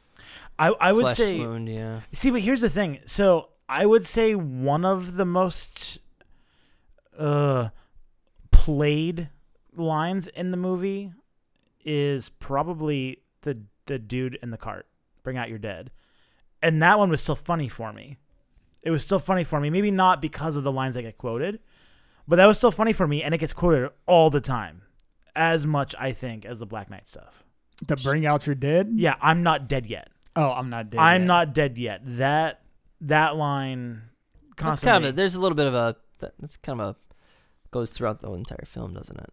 I I would flesh say wound. Yeah. See, but here's the thing. So I would say one of the most uh played lines in the movie is probably the the dude in the cart. Bring out your dead. And that one was still funny for me. It was still funny for me. Maybe not because of the lines that get quoted, but that was still funny for me and it gets quoted all the time. As much I think as the Black Knight stuff. To bring out your dead. Yeah, I'm not dead yet. Oh, I'm not dead. I'm yet. not dead yet. That that line That's constantly. kind of a, there's a little bit of a that- that's kind of a goes throughout the entire film, doesn't it?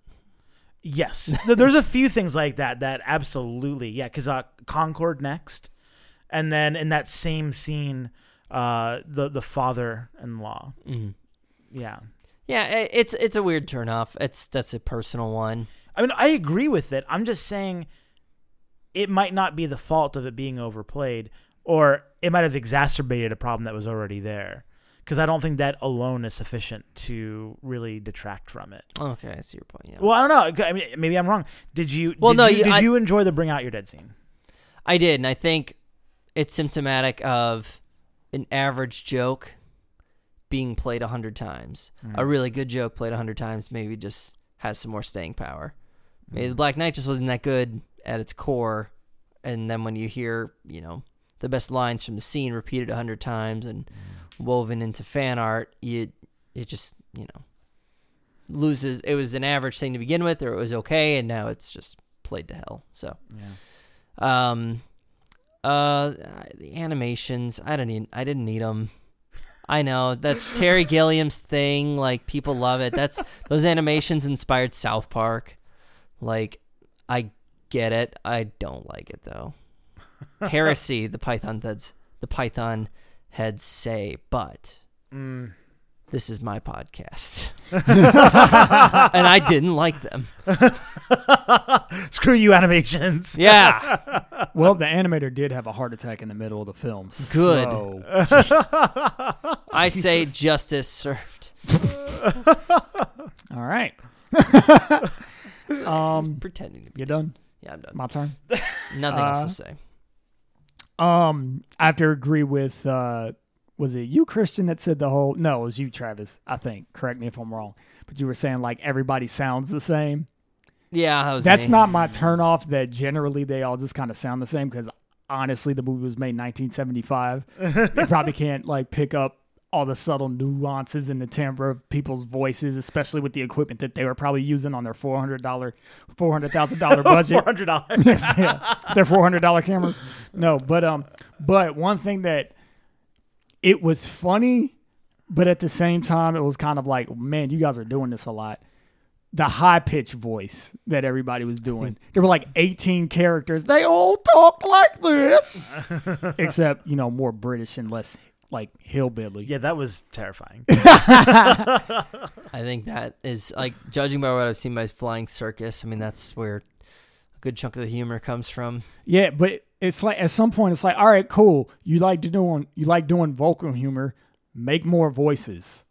yes, there's a few things like that. That absolutely, yeah. Because uh, Concorde next, and then in that same scene, uh, the the father-in-law. Mm-hmm. Yeah, Yeah, i- it's it's a weird turnoff. It's that's a personal one. I mean, I agree with it. I'm just saying, it might not be the fault of it being overplayed, or it might have exacerbated a problem that was already there. Because I don't think that alone is sufficient to really detract from it. Okay, I see your point. Yeah. Well, I don't know. I mean, maybe I'm wrong. Did you? Well, did no, you, you- did I- you enjoy the "Bring Out Your Dead" scene? I did, and I think it's symptomatic of an average joke being played a hundred times. Hmm. A really good joke played a hundred times maybe just has some more staying power. Maybe Hmm. the Black Knight just wasn't that good at its core, and then when you hear, you know, the best lines from the scene repeated a hundred times and Hmm. Woven into fan art, you it just you know loses. It was an average thing to begin with, or it was okay, and now it's just played to hell. So. Yeah. Um, uh, the animations. I don't need. I didn't need them. I know that's Terry Gilliam's thing. Like people love it. That's those animations inspired South Park. Like, I get it. I don't like it though. Heresy. The Python heads. The Python heads say, but Mm. this is my podcast, and I didn't like them. Screw you, animations. Yeah. Well, the animator did have a heart attack in the middle of the film. Good. so- I say justice served. all right. um, Pretending to be. you done? Yeah, I'm done. My turn. Nothing else Uh, to say. Um, I have to agree with. uh Was it you, Christian, that said the whole? No, it was you, Travis. I think. Correct me if I'm wrong. But you were saying like everybody sounds the same. Yeah, that was That's me. not my turnoff. That generally they all just kind of sound the same because honestly, the movie was made in 1975. you probably can't like pick up all the subtle nuances in the timbre of people's voices, especially with the equipment that they were probably using on their four hundred dollar, four hundred thousand dollar budget. hundred dollars. yeah, their four hundred dollar cameras. No, but um, but one thing that it was funny, but at the same time, it was kind of like, man, you guys are doing this a lot. The high pitched voice that everybody was doing. There were like 18 characters. They all talk like this, except you know more British and less like hillbilly. yeah, that was terrifying. I think that is like judging by what I've seen by Flying Circus. I mean, that's where a good chunk of the humor comes from. Yeah, but it's like at some point it's like, all right, cool. You like to doing you like doing vocal humor, make more voices.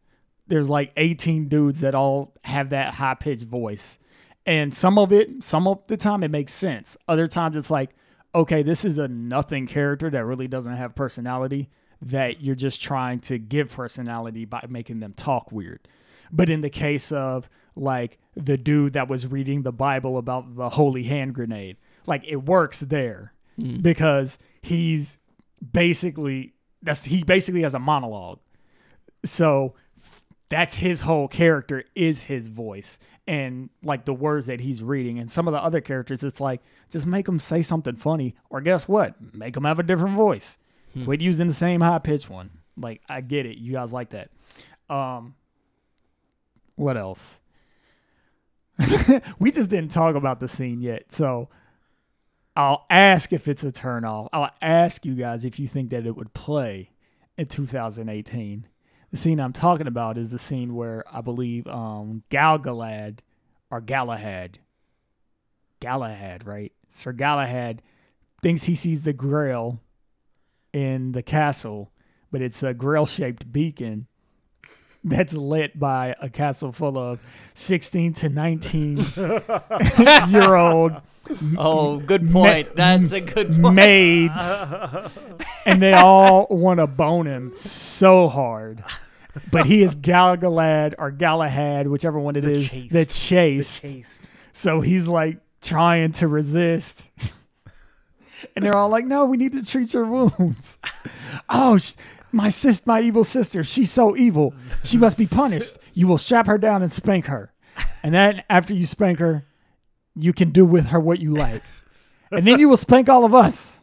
There's like 18 dudes that all have that high pitched voice. And some of it, some of the time it makes sense. Other times it's like, okay, this is a nothing character that really doesn't have personality that you're just trying to give personality by making them talk weird. But in the case of like the dude that was reading the Bible about the holy hand grenade, like it works there mm. because he's basically that's he basically has a monologue. So that's his whole character is his voice and like the words that he's reading and some of the other characters it's like just make them say something funny or guess what make them have a different voice quit using the same high pitched one. Like i get it. You guys like that. Um what else? We just didn't talk about the scene yet so i'll ask if it's a turn off i'll ask you guys if you think that it would play in 2018 the scene I'm talking about is the scene where I believe um, Galgalad or Galahad, Galahad, right? Sir Galahad thinks he sees the Grail in the castle, but it's a Grail-shaped beacon that's lit by a castle full of 16 to 19 year old Oh, good point. That's a good point. maids, and they all want to bone him so hard. But he is Galgalad or Galahad, whichever one it The is, chaste. the chased. Taste. So he's like trying to resist. And they're all like, no, we need to treat your wounds. oh, sh- my sis, my evil sister, she's so evil. She must be punished. You will strap her down and spank her. And then after you spank her, you can do with her what you like. And then you will spank all of us.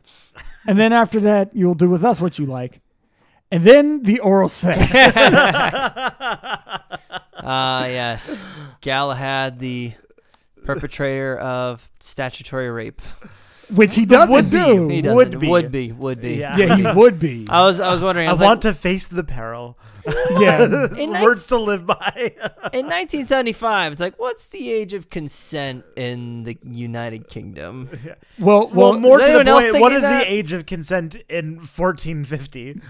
And then after that, you'll do with us what you like. And then the oral sex. Ah, yes. Galahad, the perpetrator of statutory rape. Which he doesn't Would be. do. He doesn't. Would be. Would be. Would be. Yeah. Yeah, he would be. I was. I was wondering. I, I was want like, to face the peril. Yeah. In Words to live by. in 1975, it's like, what's the age of consent in the United Kingdom? Well, well, well, more is to the anyone else point, what thinking is that? the age of consent in 1450?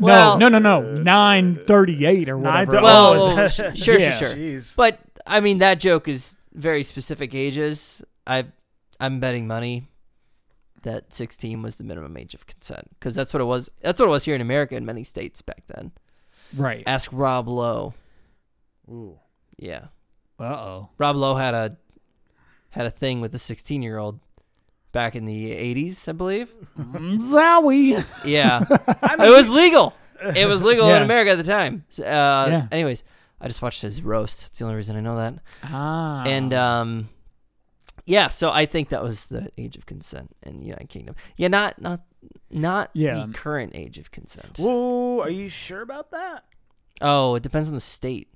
Well- no, no, no, no. Nine thirty-eight or whatever. Nine- Well, Oh, is sure, Yeah. sure, sure. Jeez. But I mean, that joke is very specific ages. I, I'm betting money that 16 was the minimum age of consent because that's what it was. That's what it was here in America in many states back then. right. Ask Rob Lowe. Ooh. Yeah, Uh oh. Rob Lowe had a had a thing with a 16 year old back in the 80s, I believe. Zowie. Yeah, it was legal. It was legal in America at the time. So, Uh, Yeah. Anyways, I just watched his roast. That's the only reason I know that. Ah. And um, yeah, so I think that was the age of consent in the United Kingdom. Yeah, not not not Yeah. the current age of consent. Whoa, are you sure about that? Oh, it depends on the state.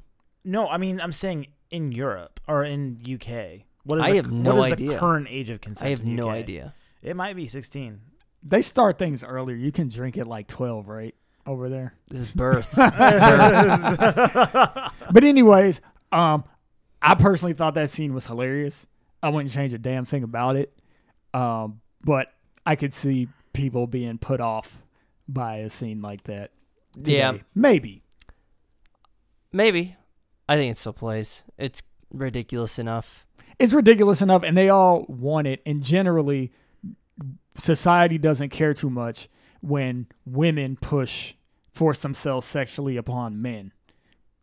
No, I mean I'm saying in Europe or in UK. What is I the, have no what is idea. the current age of consent? I have in no UK? idea. It might be 16. they start things earlier. You can drink at like twelve, right? Over there. This is birth. But anyways, um, I personally thought that scene was hilarious. I wouldn't change a damn thing about it. Um, but I could see people being put off by a scene like that. yeah. Maybe. maybe. I think it still plays. It's ridiculous enough. it's ridiculous enough and they all want it and generally society doesn't care too much when women push force themselves sexually upon men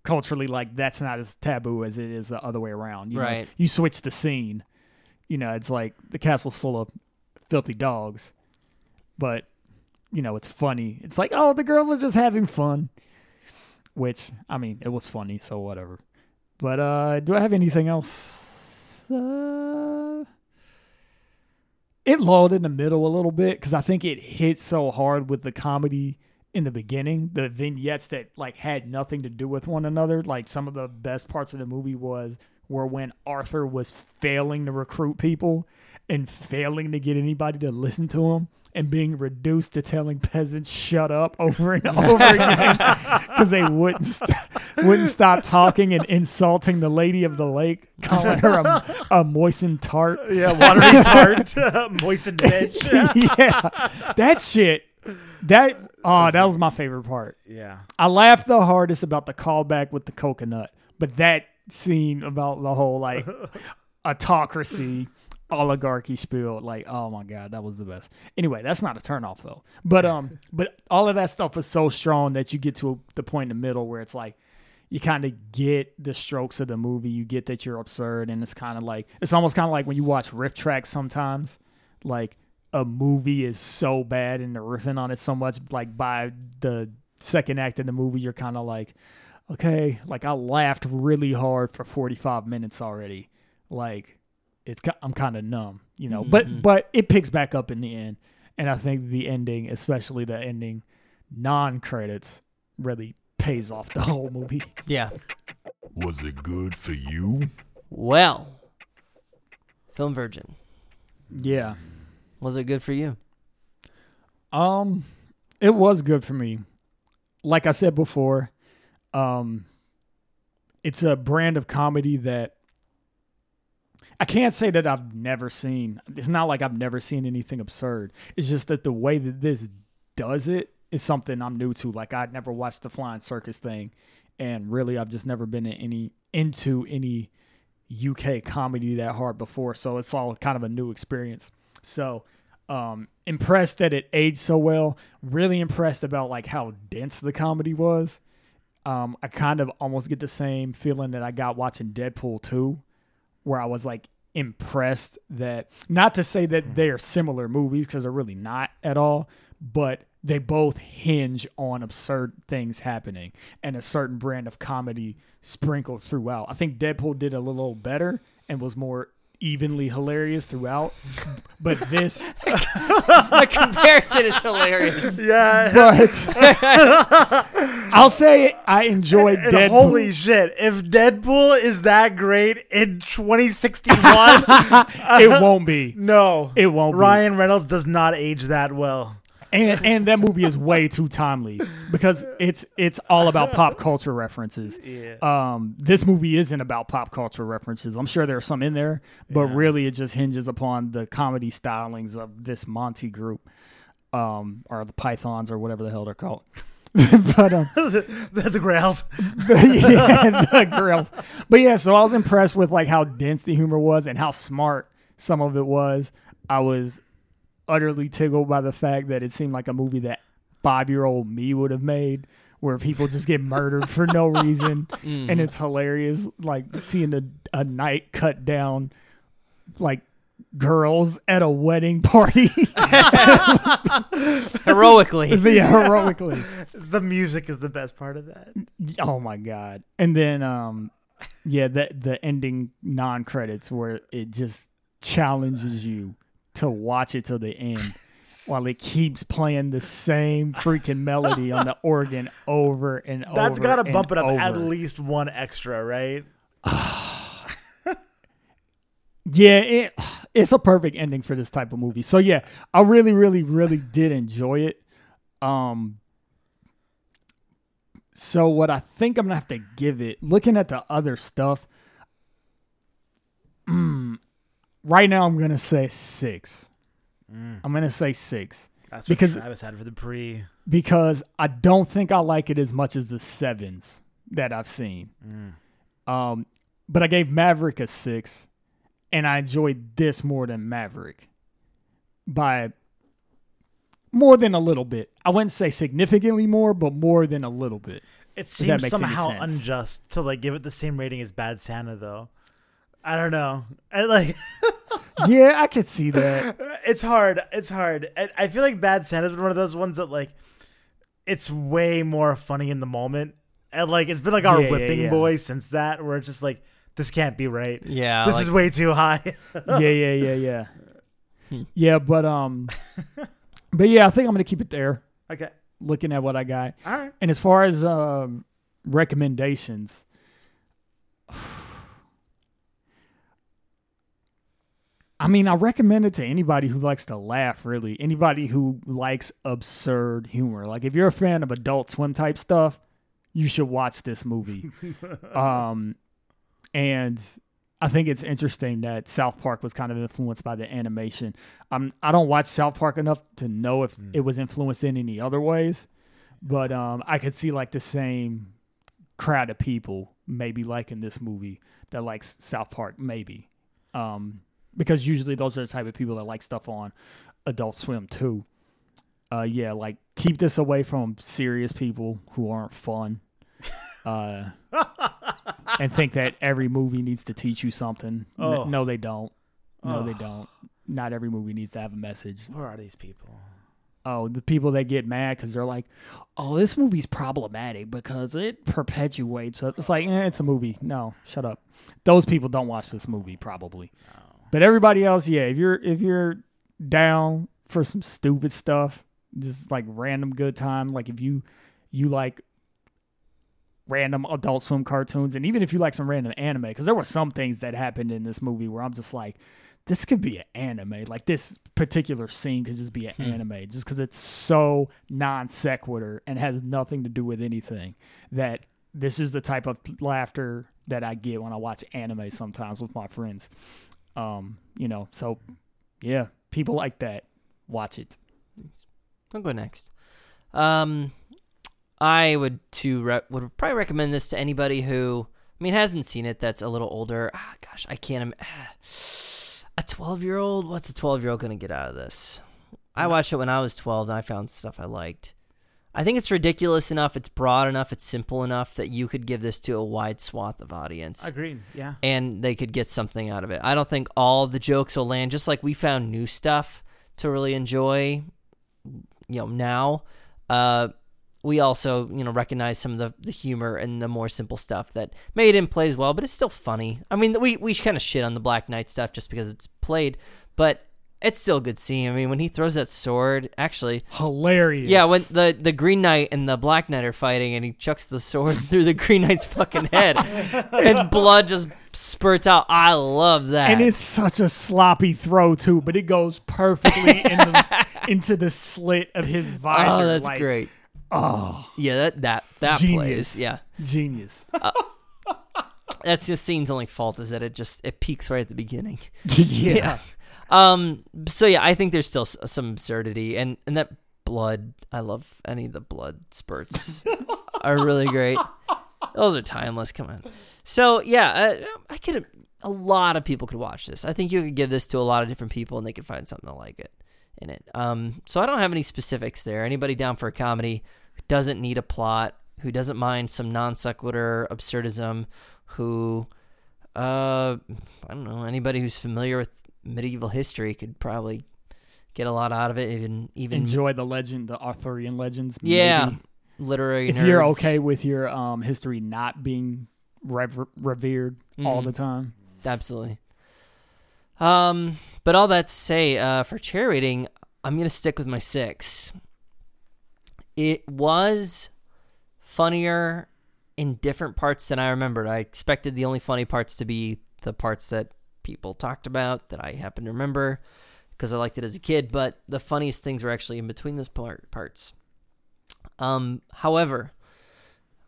culturally like that's not as taboo as it is the other way around you know? Right. you switch the scene you know it's like the castle's full of filthy dogs but you know it's funny it's like oh the girls are just having fun which i mean it was funny so whatever but uh do i have anything else uh, it lulled in the middle a little bit because I think it hit so hard with the comedy in the beginning, the vignettes that like had nothing to do with one another. Like some of the best parts of the movie was were when Arthur was failing to recruit people and failing to get anybody to listen to him and being reduced to telling peasants shut up over and over again because they wouldn't st- wouldn't stop talking and insulting the lady of the lake, calling her a, a moistened tart. Yeah, watery tart, moistened bitch. yeah, that shit. That oh, that was my favorite part. yeah. I laughed the hardest about the callback with the coconut, but that scene about the whole like autocracy oligarchy spiel, like oh my god, that was the best. Anyway, that's not a turnoff though. But um, but all of that stuff is so strong that you get to the point in the middle where it's like you kind of get the strokes of the movie. You get that you're absurd, and it's kind of like it's almost kind of like when you watch RiffTrax sometimes, like a movie is so bad and they're riffing on it so much, like by the second act of the movie, you're kind of like, okay, like I laughed really hard for 45 minutes already. Like it's I'm kind of numb, you know. But mm-hmm. but it picks back up in the end, and I think the ending, especially the ending, non credits, really pays off the whole movie. Yeah. Was it good for you? Well, Film Virgin, Yeah. Was it good for you? Um, it was good for me. Like I said before, um, it's a brand of comedy that I can't say that I've never seen. It's not like I've never seen anything absurd. It's just that the way that this does it is something I'm new to. Like I'd never watched the flying circus thing, and really I've just never been in any into any UK comedy that hard before. So it's all kind of a new experience. So um impressed that it aged so well. Really impressed about like how dense the comedy was. Um, I kind of almost get the same feeling that I got watching Deadpool 2, where I was like impressed that not to say that they're similar movies because they're really not at all, but they both hinge on absurd things happening and a certain brand of comedy sprinkled throughout. I think Deadpool did a little better and was more evenly hilarious throughout, but this the comparison is hilarious. Yeah. but I'll say I enjoyed And Deadpool. holy shit! If Deadpool is that great in 2061, it uh-huh. won't be. no, It won't be. Ryan Reynolds does not age that well. And and that movie is way too timely because it's it's all about pop culture references. Yeah. Um, this movie isn't about pop culture references. I'm sure there are some in there, but really it just hinges upon the comedy stylings of this Monty group, um, or the Pythons or whatever the hell they're called. but um, the, the Grails. yeah, the grills. But yeah, so I was impressed with like how dense the humor was and how smart some of it was. I was utterly tickled by the fact that it seemed like a movie that five year old me would have made, where people just get murdered for no reason, and it's hilarious. Like seeing a a knight cut down, like girls at a wedding party, Heroically. yeah, heroically. The music is the best part of that. Oh my god! And then, um, yeah, the the ending non credits where it just challenges you to watch it till the end, while it keeps playing the same freaking melody on the organ over and over. That's got to bump it up at least one extra, right? Yeah, it, it's a perfect ending for this type of movie. So yeah, I really, really, really did enjoy it. Um, so what I think I'm gonna have to give it, looking at the other stuff, mm, right now I'm gonna say six. I'm gonna say six That's Because- I was sad for the pre. because I don't think I like it as much as the sevens that I've seen. Um, but I gave Maverick a six, and I enjoyed this more than Maverick by more than a little bit. I wouldn't say significantly more, but more than a little bit. It seems somehow unjust to like give it the same rating as Bad Santa, though. I don't know. I like. yeah, I could see that. it's hard. It's hard. I, I feel like Bad Santa's been one of those ones that like, it's way more funny in the moment, and like it's been like our Yeah, yeah, whipping yeah. boy since that, where it's just like this can't be right. Yeah. this like- is way too high. Yeah, yeah, yeah, yeah. Yeah, but um, but yeah, I think I'm gonna keep it there. okay, Looking at what I got. all right. And as far as um, recommendations, I mean, I recommend it to anybody who likes to laugh, really. Anybody who likes absurd humor. Like, if you're a fan of adult swim type stuff, you should watch this movie. um, and I think it's interesting that South Park was kind of influenced by the animation. Um, I don't watch South Park enough to know if Mm. it was influenced in any other ways, but um, I could see like the same crowd of people maybe liking this movie that likes South Park, maybe. Um, because usually those are the type of people that like stuff on Adult Swim too. Uh, yeah, like keep this away from serious people who aren't fun. Uh, and think that every movie needs to teach you something. N- Oh. no, they don't. No, they Oh. don't. Not every movie needs to have a message. Where are these people? Oh, the people that get mad because they're like, "Oh, this movie's problematic because it perpetuates." It's like, eh, it's a movie. No, shut up. Those people don't watch this movie probably. But everybody else, yeah. If you're if you're down for some stupid stuff, just like random good time, like if you you like random Adult Swim cartoons, and even if you like some random anime, because there were some things that happened in this movie where I'm just like, this could be an anime. Like this particular scene could just be an hmm. anime, just because it's so non sequitur and has nothing to do with anything. That this is the type of laughter that I get when I watch anime sometimes with my friends. Um, you know, so yeah, people like that watch it. I'll go next. Um, I would to re- would probably recommend this to anybody who I mean hasn't seen it. That's a little older. Ah, gosh, I can't. Im- a twelve year old. What's a twelve year old gonna get out of this? I watched it when I was twelve, and I found stuff I liked. I think it's ridiculous enough. It's broad enough. It's simple enough that you could give this to a wide swath of audience Agreed. Yeah. and they could get something out of it. I don't think all the jokes will land. Just like we found new stuff to really enjoy, you know, now. Uh, we also, you know, recognize some of the, the humor and the more simple stuff that maybe it didn't play as well, but it's still funny. I mean, we we kind of shit on the Black Knight stuff just because it's played, but it's still a good scene. I mean, when he throws that sword, actually, Hilarious. yeah, when the, the Green Knight and the Black Knight are fighting, and he chucks the sword through the Green Knight's fucking head, and blood just spurts out. I love that. and it's such a sloppy throw too, but it goes perfectly in the, into the slit of his oh, visor. oh, that's like, great. Oh, Yeah, that that that Genius. plays. Yeah, genius. Uh, that's the scene's only fault is that it just it peaks right at the beginning. yeah. Um. So yeah, I think there's still s- some absurdity, and and that blood. I love any of the blood spurts are really great. Those are timeless. Come on. So yeah, uh, I could. A lot of people could watch this. I think you could give this to a lot of different people, and they could find something to like it in it. Um. So I don't have any specifics there. Anybody down for a comedy who doesn't need a plot, who doesn't mind some non sequitur absurdism, who, uh, I don't know, anybody who's familiar with medieval history could probably get a lot out of it. Even even Enjoy the legend, the Arthurian legends. yeah, maybe. literary. If you're okay with your um history not being rever- revered all Mhm. the time. absolutely. Um, but all that to say, uh, for chair rating, I'm gonna stick with my six. It was funnier in different parts than I remembered. I expected the only funny parts to be the parts that people talked about that I happen to remember because I liked it as a kid, but the funniest things were actually in between those part- parts. Um, however,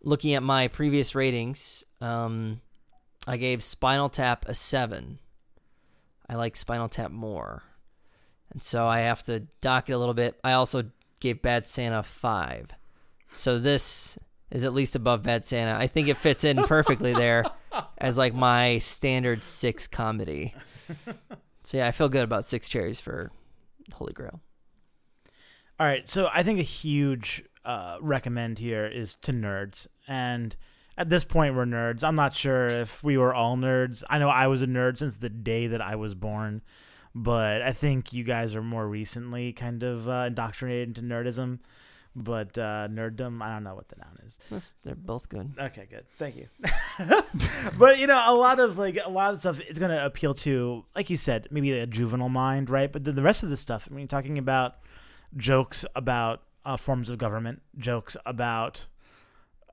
looking at my previous ratings, um, I gave Spinal Tap a seven. I like Spinal Tap more, and so I have to dock it a little bit. I also gave Bad Santa a five, so this is at least above Bad Santa. I think it fits in perfectly there as like my standard six comedy. So yeah, I feel good about six cherries for Holy Grail. All right, so I think a huge uh, recommend here is to nerds, and at this point we're nerds. I'm not sure if we were all nerds. I know I was a nerd since the day that I was born, but I think you guys are more recently kind of uh, indoctrinated into nerdism. But uh, nerddom, I don't know what the noun is. That's, they're both good. Okay, good. Thank you. but you know, a lot of like a lot of stuff is going to appeal to, like you said, maybe a juvenile mind, right? But then the rest of the stuff, I mean, talking about jokes about uh, forms of government, jokes about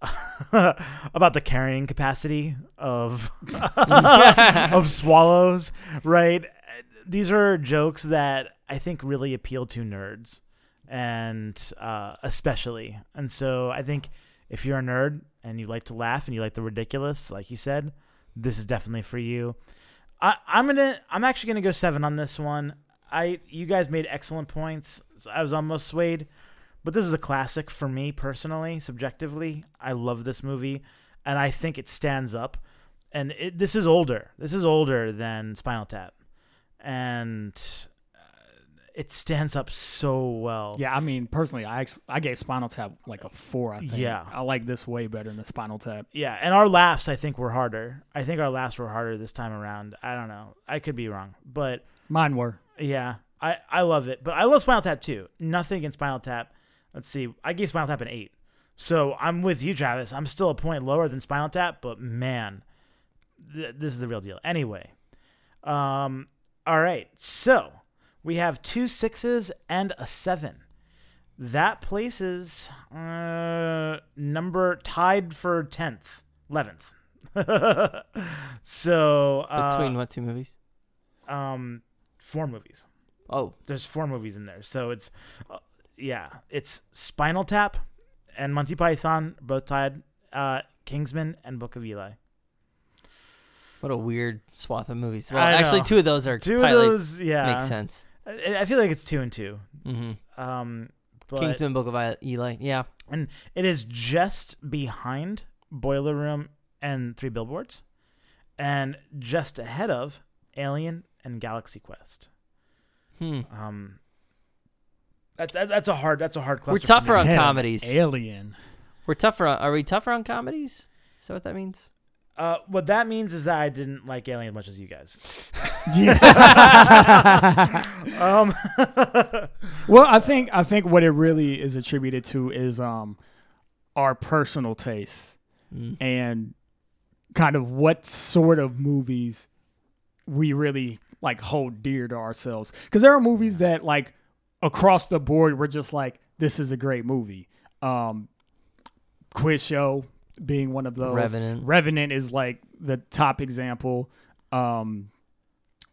about the carrying capacity of of swallows, right? These are jokes that I think really appeal to nerds, and uh, especially, and so I think if you're a nerd and you like to laugh and you like the ridiculous, like you said, this is definitely for you. I, I'm gonna I'm actually gonna go seven on this one. I you guys made excellent points. I was almost swayed, but this is a classic for me personally, subjectively. I love this movie, and I think it stands up. And it, this is older. This is older than Spinal Tap, and it stands up so well. Yeah, I mean, personally, I actually, I gave Spinal Tap like a four. I think. Yeah. I like this way better than Spinal Tap. Yeah, and our laughs I think were harder. I think our laughs were harder this time around. I don't know. I could be wrong, but Mine were. yeah, I I love it. But I love Spinal Tap too. Nothing against Spinal Tap. Let's see. I gave Spinal Tap an eight. So I'm with you, Travis. I'm still a point lower than Spinal Tap, but man, th- this is the real deal. Anyway, um, all right. So we have two sixes and a seven. That places uh, number tied for tenth, eleventh. so uh, Between what two movies? um four movies. Oh, There's four movies in there, so it's uh, yeah, it's Spinal Tap and Monty Python both tied. Uh, Kingsman and Book of Eli. what a weird swath of movies. Well, actually, two of those are Two of those, yeah, makes sense. I, I feel like it's two and two. hmm Um, but Kingsman, Book of I- Eli. Yeah, and it is just behind Boiler Room and Three Billboards, and just ahead of Alien and Galaxy Quest. hmm. Um, that's that's a hard that's a hard We're tougher on comedies. Alien. We're tougher. On, are we tougher on comedies? Is that what that means? Uh, what that means is that I didn't like Alien as much as you guys. Yeah. Um, well, I think I think what it really is attributed to is um our personal taste Mm. and kind of what sort of movies we really like hold dear to ourselves. Because there are movies that like across the board we're just like this is a great movie. Um, Quiz Show being one of those. Revenant. Revenant is like the top example. Um,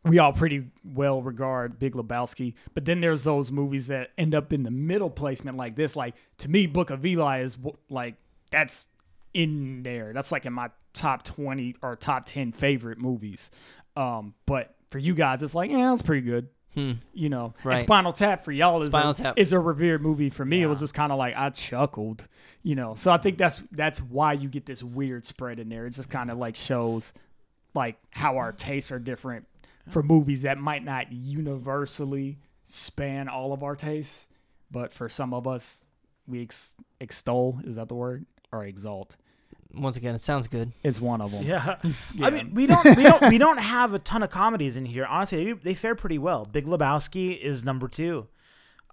we all pretty well regard Big Lebowski, but then there's those movies that end up in the middle placement like this. Like to me, Book of Eli is like that's in there. That's like in my top twenty or top ten favorite movies. Um, but for you guys, it's like yeah, it's pretty good. Hmm. You know, Right. and Spinal Tap for y'all is a, Tap. is a revered movie. For me, it was just kind of like I chuckled, you know. So I think that's that's why you get this weird spread in there. It just kind of like shows like how our tastes are different for movies that might not universally span all of our tastes, but for some of us, we ex- extol is that the word or exalt? Once again, it sounds good. It's one of them. yeah. Yeah. I mean, we don't we don't we don't have a ton of comedies in here. Honestly, they, they fare pretty well. Big Lebowski is number two.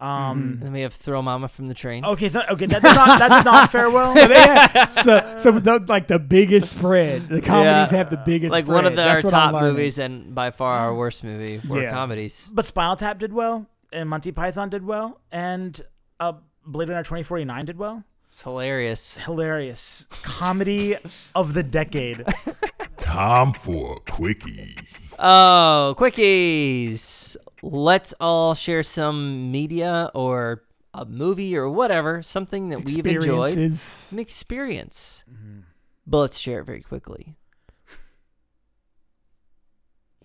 Um, Then we have Throw Mama from the Train. okay, th- okay, that did not that did not fare well. So, they so, so the, like the biggest spread, the comedies Yeah. have the biggest. like one of the, our That's what I'm top movies and by far our worst movie were Yeah. comedies. But Spinal Tap did well, and Monty Python did well, and uh, Blade Runner twenty forty nine did well. It's hilarious. Hilarious comedy of the decade. Time for a quickie. Oh, quickies. Let's all share some media or a movie or whatever, something that we've enjoyed. Experiences. An experience. Mm-hmm. But let's share it very quickly.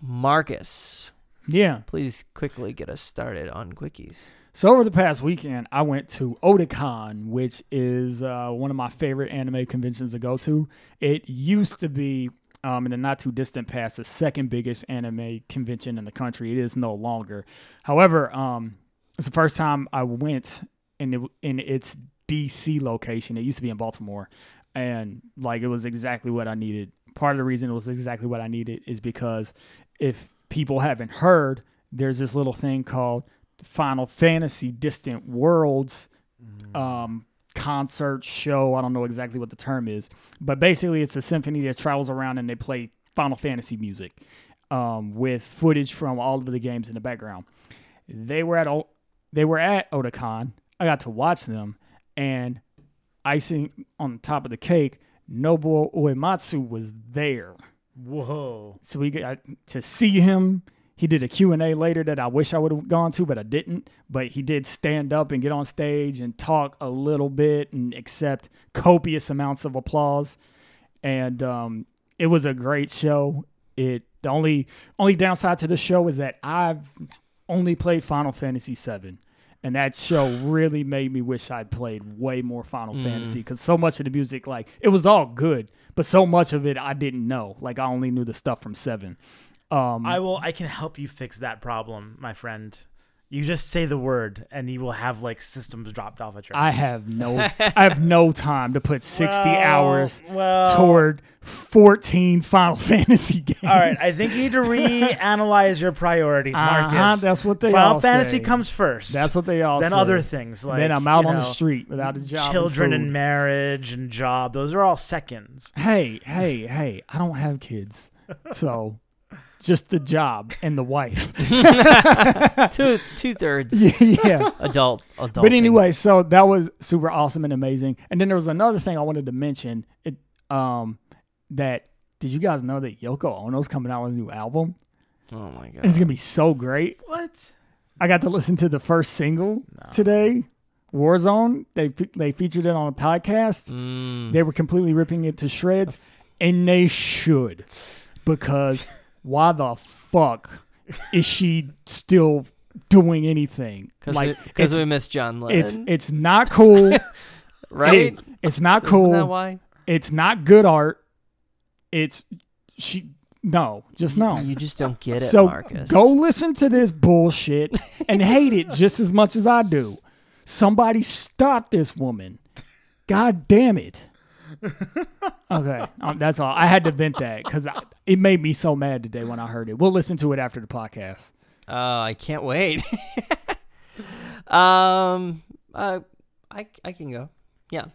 Marcus, Yeah. please quickly get us started on quickies. So over the past weekend, I went to Otakon, which is uh, one of my favorite anime conventions to go to. It used to be, um, in the not too distant past, the second biggest anime convention in the country. It is no longer. However, um, it's the first time I went in in its DC location. It used to be in Baltimore, and like it was exactly what I needed. Part of the reason it was exactly what I needed is because if people haven't heard, there's this little thing called Final Fantasy Distant Worlds um, concert show. I don't know exactly what the term is, but basically it's a symphony that travels around and they play Final Fantasy music um, with footage from all of the games in the background. They were at O- they were at Otakon. I got to watch them, and icing on top of the cake, Nobuo Uematsu was there. Whoa. So we got to see him. He did a Q&A later that I wish I would have gone to, but I didn't. But he did stand up and get on stage and talk a little bit and accept copious amounts of applause. And um, it was a great show. It the only only downside to the show is that I've only played Final Fantasy VII, and that show really made me wish I'd played way more Final Fantasy because so much of the music, like it was all good, but so much of it I didn't know. Like I only knew the stuff from Seven. Um, I will. I can help you fix that problem, my friend. You just say the word, and you will have like systems dropped off at your. I have no I have no time to put sixty Well, hours well, toward fourteen Final Fantasy games. All right, I think you need to reanalyze your priorities, Marcus. Uh-huh, that's what they Final all Fantasy say. comes first. That's what they all say. then say. other things like then I'm out you on the street without a job. Children and and marriage and job; those are all seconds. hey, hey, hey! I don't have kids, so just the job and the wife. two two thirds yeah. adult adult. But anyway, so that was super awesome and amazing. And then there was another thing I wanted to mention. It um that did you guys know that Yoko Ono's coming out with a new album? oh my And it's gonna be so great. What? I got to listen to the first single today, Warzone. They they featured it on a podcast. mm, They were completely ripping it to shreds, and they should, because why the fuck is she still doing anything? because like because we miss John Lennon, it's it's not cool. right? It- it's not Isn't cool. that why? It's not good art. It's she. No, just no. You just don't get it, so Marcus. go listen to this bullshit and hate it just as much as I do. Somebody stop this woman. God damn it. Okay, um, that's all. I had to vent that because it made me so mad today when I heard it. We'll listen to it after the podcast. Oh, I can't wait. um, uh, I I can go. Yeah.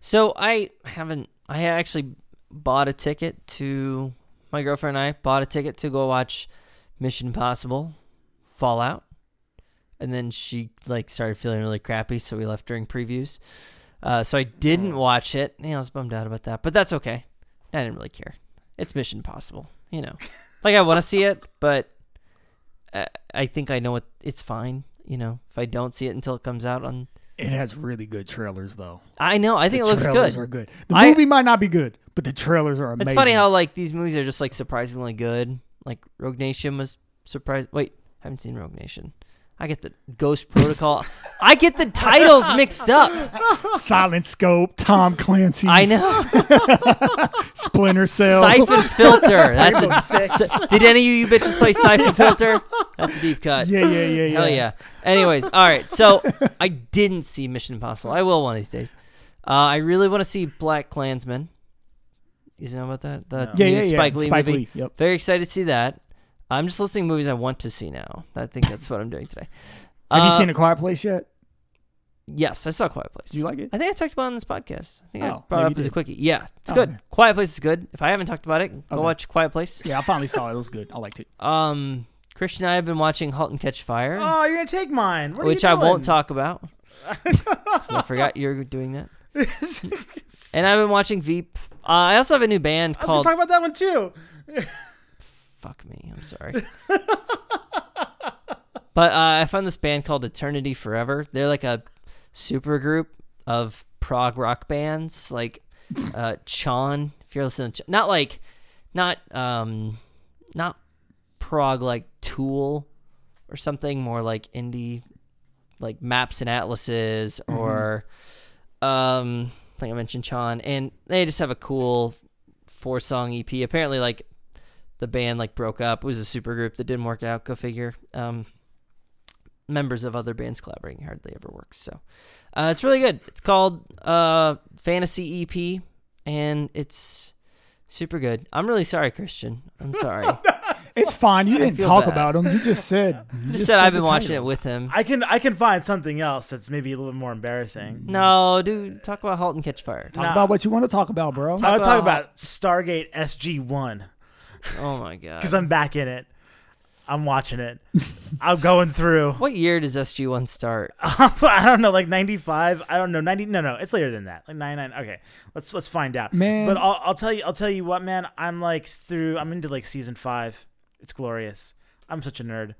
So I haven't. I actually bought a ticket to. My girlfriend and I bought a ticket to go watch Mission Impossible, Fallout, and then she like started feeling really crappy, so we left during previews. Uh, so I didn't watch it. Yeah, I was bummed out about that, but that's okay. I didn't really care. It's Mission Impossible, you know. like I want to see it, but I- I think I know what it's fine. You know, if I don't see it until it comes out on, It has really good trailers, though. I know I think The it looks trailers good. Are good. The I- movie might not be good, but the trailers are amazing. It's funny how like these movies are just like surprisingly good. Like Rogue Nation was surprised. Wait, I haven't seen Rogue Nation. I get the Ghost Protocol. I get the titles mixed up. Silent Scope, Tom Clancy, I know. Splinter Cell. Siphon Filter. That's a. Six. Did any of you bitches play Siphon Filter? That's a deep cut. Yeah, yeah, yeah, yeah. Hell yeah. Anyways, all right. So I didn't see Mission Impossible. I will one of these days. Uh, I really want to see Black Klansman. You know about that? The No. Yeah, new yeah, yeah. Spike Lee movie. Lee. Yep. Very excited to see that. I'm just listing movies I want to see now. I think that's what I'm doing today. Have you Uh, seen A Quiet Place yet? Yes, I saw Quiet Place. Do you like it? I think I talked about it on this podcast. I think I Oh, brought it up as a quickie. Yeah, it's Oh, good. okay. Quiet Place is good. If I haven't talked about it, go Okay. watch Quiet Place. Yeah, I finally saw it. It was good. I liked it. Um, Christian and I have been watching *Halt and Catch Fire*, Oh, you're gonna take mine. What are which you I won't talk about. I forgot you're doing that. And I've been watching Veep. Uh, I also have a new band I was called. gonna talk about that one too. Fuck me. I'm sorry. but uh, I found this band called Eternity Forever. They're like a super group of prog rock bands, like uh, Chon. If you're listening, to Ch- not like, not um, not prog like Tool or something more like indie, like Maps and Atlases or um, I think I mentioned Chon, and they just have a cool four song EP. Apparently, like the band like broke up. It was a super group that didn't work out. Go figure. Um, members of other bands collaborating hardly ever works. So uh, it's really good. It's called uh, Fantasy EP, and it's super good. I'm really sorry, Christian. I'm sorry. It's fine. You didn't talk bad. about him. You just said. You just said I've been the watching it with him. I can I can find something else that's maybe a little bit more embarrassing. No, dude, talk about *Halt and Catch Fire*. Talk Nah. about what you want to talk about, bro. I want to talk about- about Stargate SG One Oh my god. because I'm back in it. I'm watching it. I'm going through. What year does SG One start? I don't know, like 95. I don't know, 90. No, no, it's later than that. Like 99. Okay, let's let's find out. Man. but I'll, I'll tell you. I'll tell you what, man. I'm like through. I'm into like season five. It's glorious. I'm such a nerd.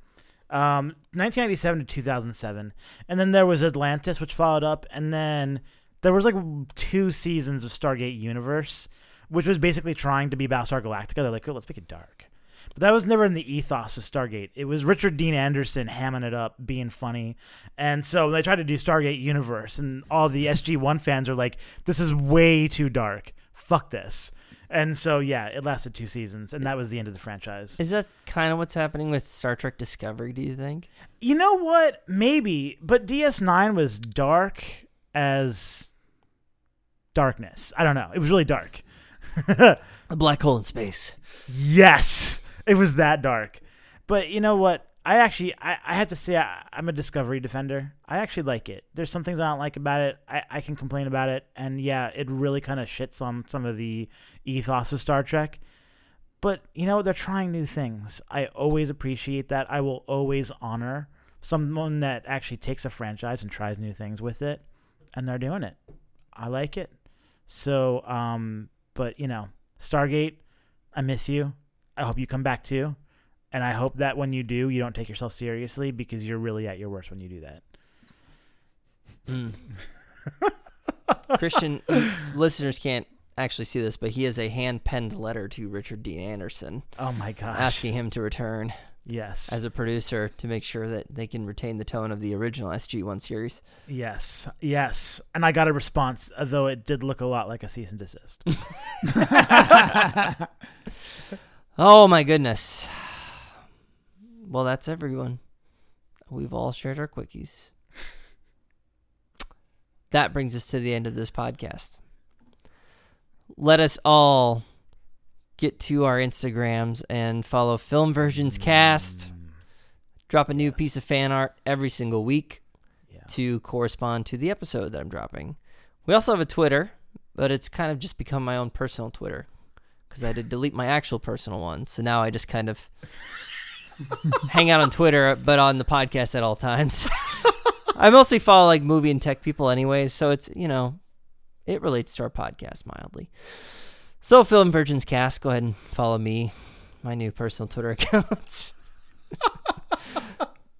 Um, 1997 to 2007, and then there was Atlantis, which followed up, and then there was like two seasons of Stargate Universe, which was basically trying to be Battlestar Galactica. They're like, oh, let's make it dark. But that was never in the ethos of Stargate. It was Richard Dean Anderson hamming it up, being funny. And so they tried to do Stargate Universe, and all the SG1 fans are like, this is way too dark. Fuck this. And so, yeah, it lasted two seasons, and that was the end of the franchise. Is that kind of what's happening with Star Trek Discovery? Do you think? You know what? Maybe, but DS9 was dark as darkness. I don't know. It was really dark. A black hole in space. Yes, it was that dark. But you know what? I actually, I, I have to say, I, I'm a Discovery defender. I actually like it. There's some things I don't like about it. I, I can complain about it, and yeah, it really kind of shits on some of the ethos of Star Trek. But you know, they're trying new things. I always appreciate that. I will always honor someone that actually takes a franchise and tries new things with it, and they're doing it. I like it. So, um, but you know, Stargate, I miss you. I hope you come back too. And I hope that when you do, you don't take yourself seriously because you're really at your worst when you do that. Mm. Christian listeners can't actually see this, but he has a hand penned letter to Richard Dean Anderson Oh my gosh. asking him to return yes. as a producer to make sure that they can retain the tone of the original SG1 series. yes. Yes. And I got a response, though it did look a lot like a cease and desist. Oh my goodness. Well, that's everyone. We've all shared our quickies. That brings us to the end of this podcast. Let us all get to our Instagrams and follow Film Virgins Cast. Mm. Drop a new piece of fan art every single week Yeah. to correspond to the episode that I'm dropping. We also have a Twitter, but it's kind of just become my own personal Twitter because I did delete my actual personal one. So now I just kind of hang out on Twitter, but on the podcast at all times. I mostly follow like movie and tech people, anyways. So it's you know, it relates to our podcast mildly. So, Film Virgins Cast, go ahead and follow me, my new personal Twitter account.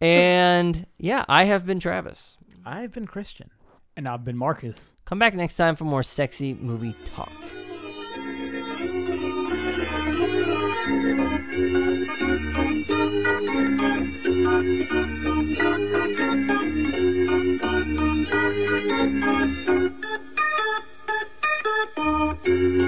and yeah, I have been Travis. I've been Christian. And I've been Marcus. Come back next time for more sexy movie talk. Thank you.